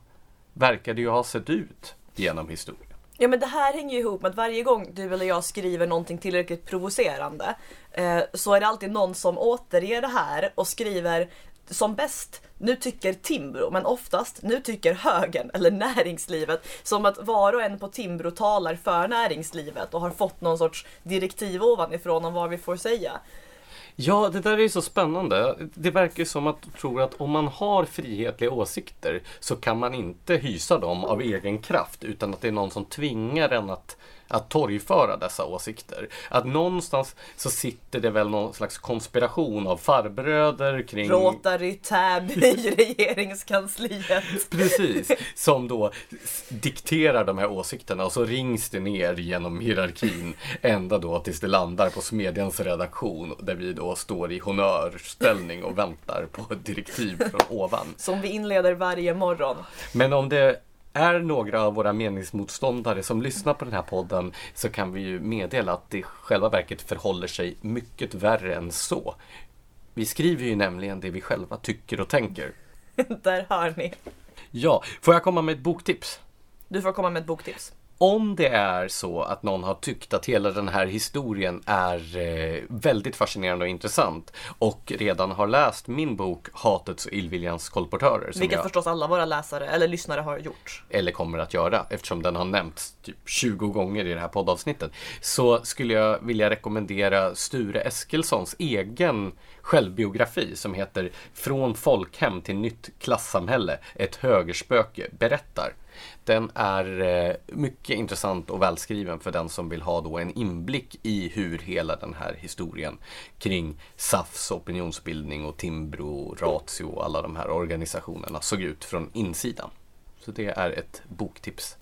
verkar det ju ha sett ut genom historien. Ja men det här hänger ju ihop med att varje gång du eller jag skriver någonting tillräckligt provocerande eh, så är det alltid någon som återger det här och skriver som bäst nu tycker Timbro, men oftast nu tycker högern eller näringslivet. Som att var och en på Timbro talar för näringslivet och har fått någon sorts direktiv ovanifrån om vad vi får säga. Ja, det där är ju så spännande. Det verkar ju som att du tror att om man har frihetliga åsikter så kan man inte hysa dem av egen kraft utan att det är någon som tvingar en att att torgföra dessa åsikter. Att någonstans så sitter det väl någon slags konspiration av farbröder kring... Rotary Tab i regeringskansliet. [laughs] Precis, som då dikterar de här åsikterna och så rings det ner genom hierarkin ända då tills det landar på Smedjans redaktion där vi då står i honörställning och väntar på direktiv från ovan. Som vi inleder varje morgon. Men om det är några av våra meningsmotståndare som lyssnar på den här podden så kan vi ju meddela att det i själva verket förhåller sig mycket värre än så. Vi skriver ju nämligen det vi själva tycker och tänker. [laughs] Där hör ni. Ja, får jag komma med ett boktips? Du får komma med ett boktips om det är så att någon har tyckt att hela den här historien är eh, väldigt fascinerande och intressant och redan har läst min bok Hatets och illviljans kolportörer. Vilket jag, förstås alla våra läsare eller lyssnare har gjort. Eller kommer att göra eftersom den har nämnts typ 20 gånger i det här poddavsnittet. Så skulle jag vilja rekommendera Sture Eskilssons egen självbiografi som heter Från folkhem till nytt klassamhälle. Ett högerspöke berättar. Den är eh, mycket intressant och välskriven för den som vill ha då en inblick i hur hela den här historien kring SAFs opinionsbildning och Timbro, Ratio och alla de här organisationerna såg ut från insidan. Så det är ett boktips.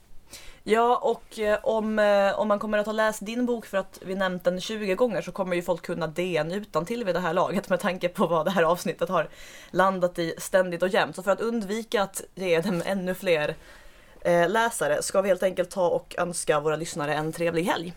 Ja, och eh, om, eh, om man kommer att ha läst din bok för att vi nämnt den 20 gånger så kommer ju folk kunna DN utan till vid det här laget med tanke på vad det här avsnittet har landat i ständigt och jämt. Så för att undvika att ge dem ännu fler Eh, läsare ska vi helt enkelt ta och önska våra lyssnare en trevlig helg.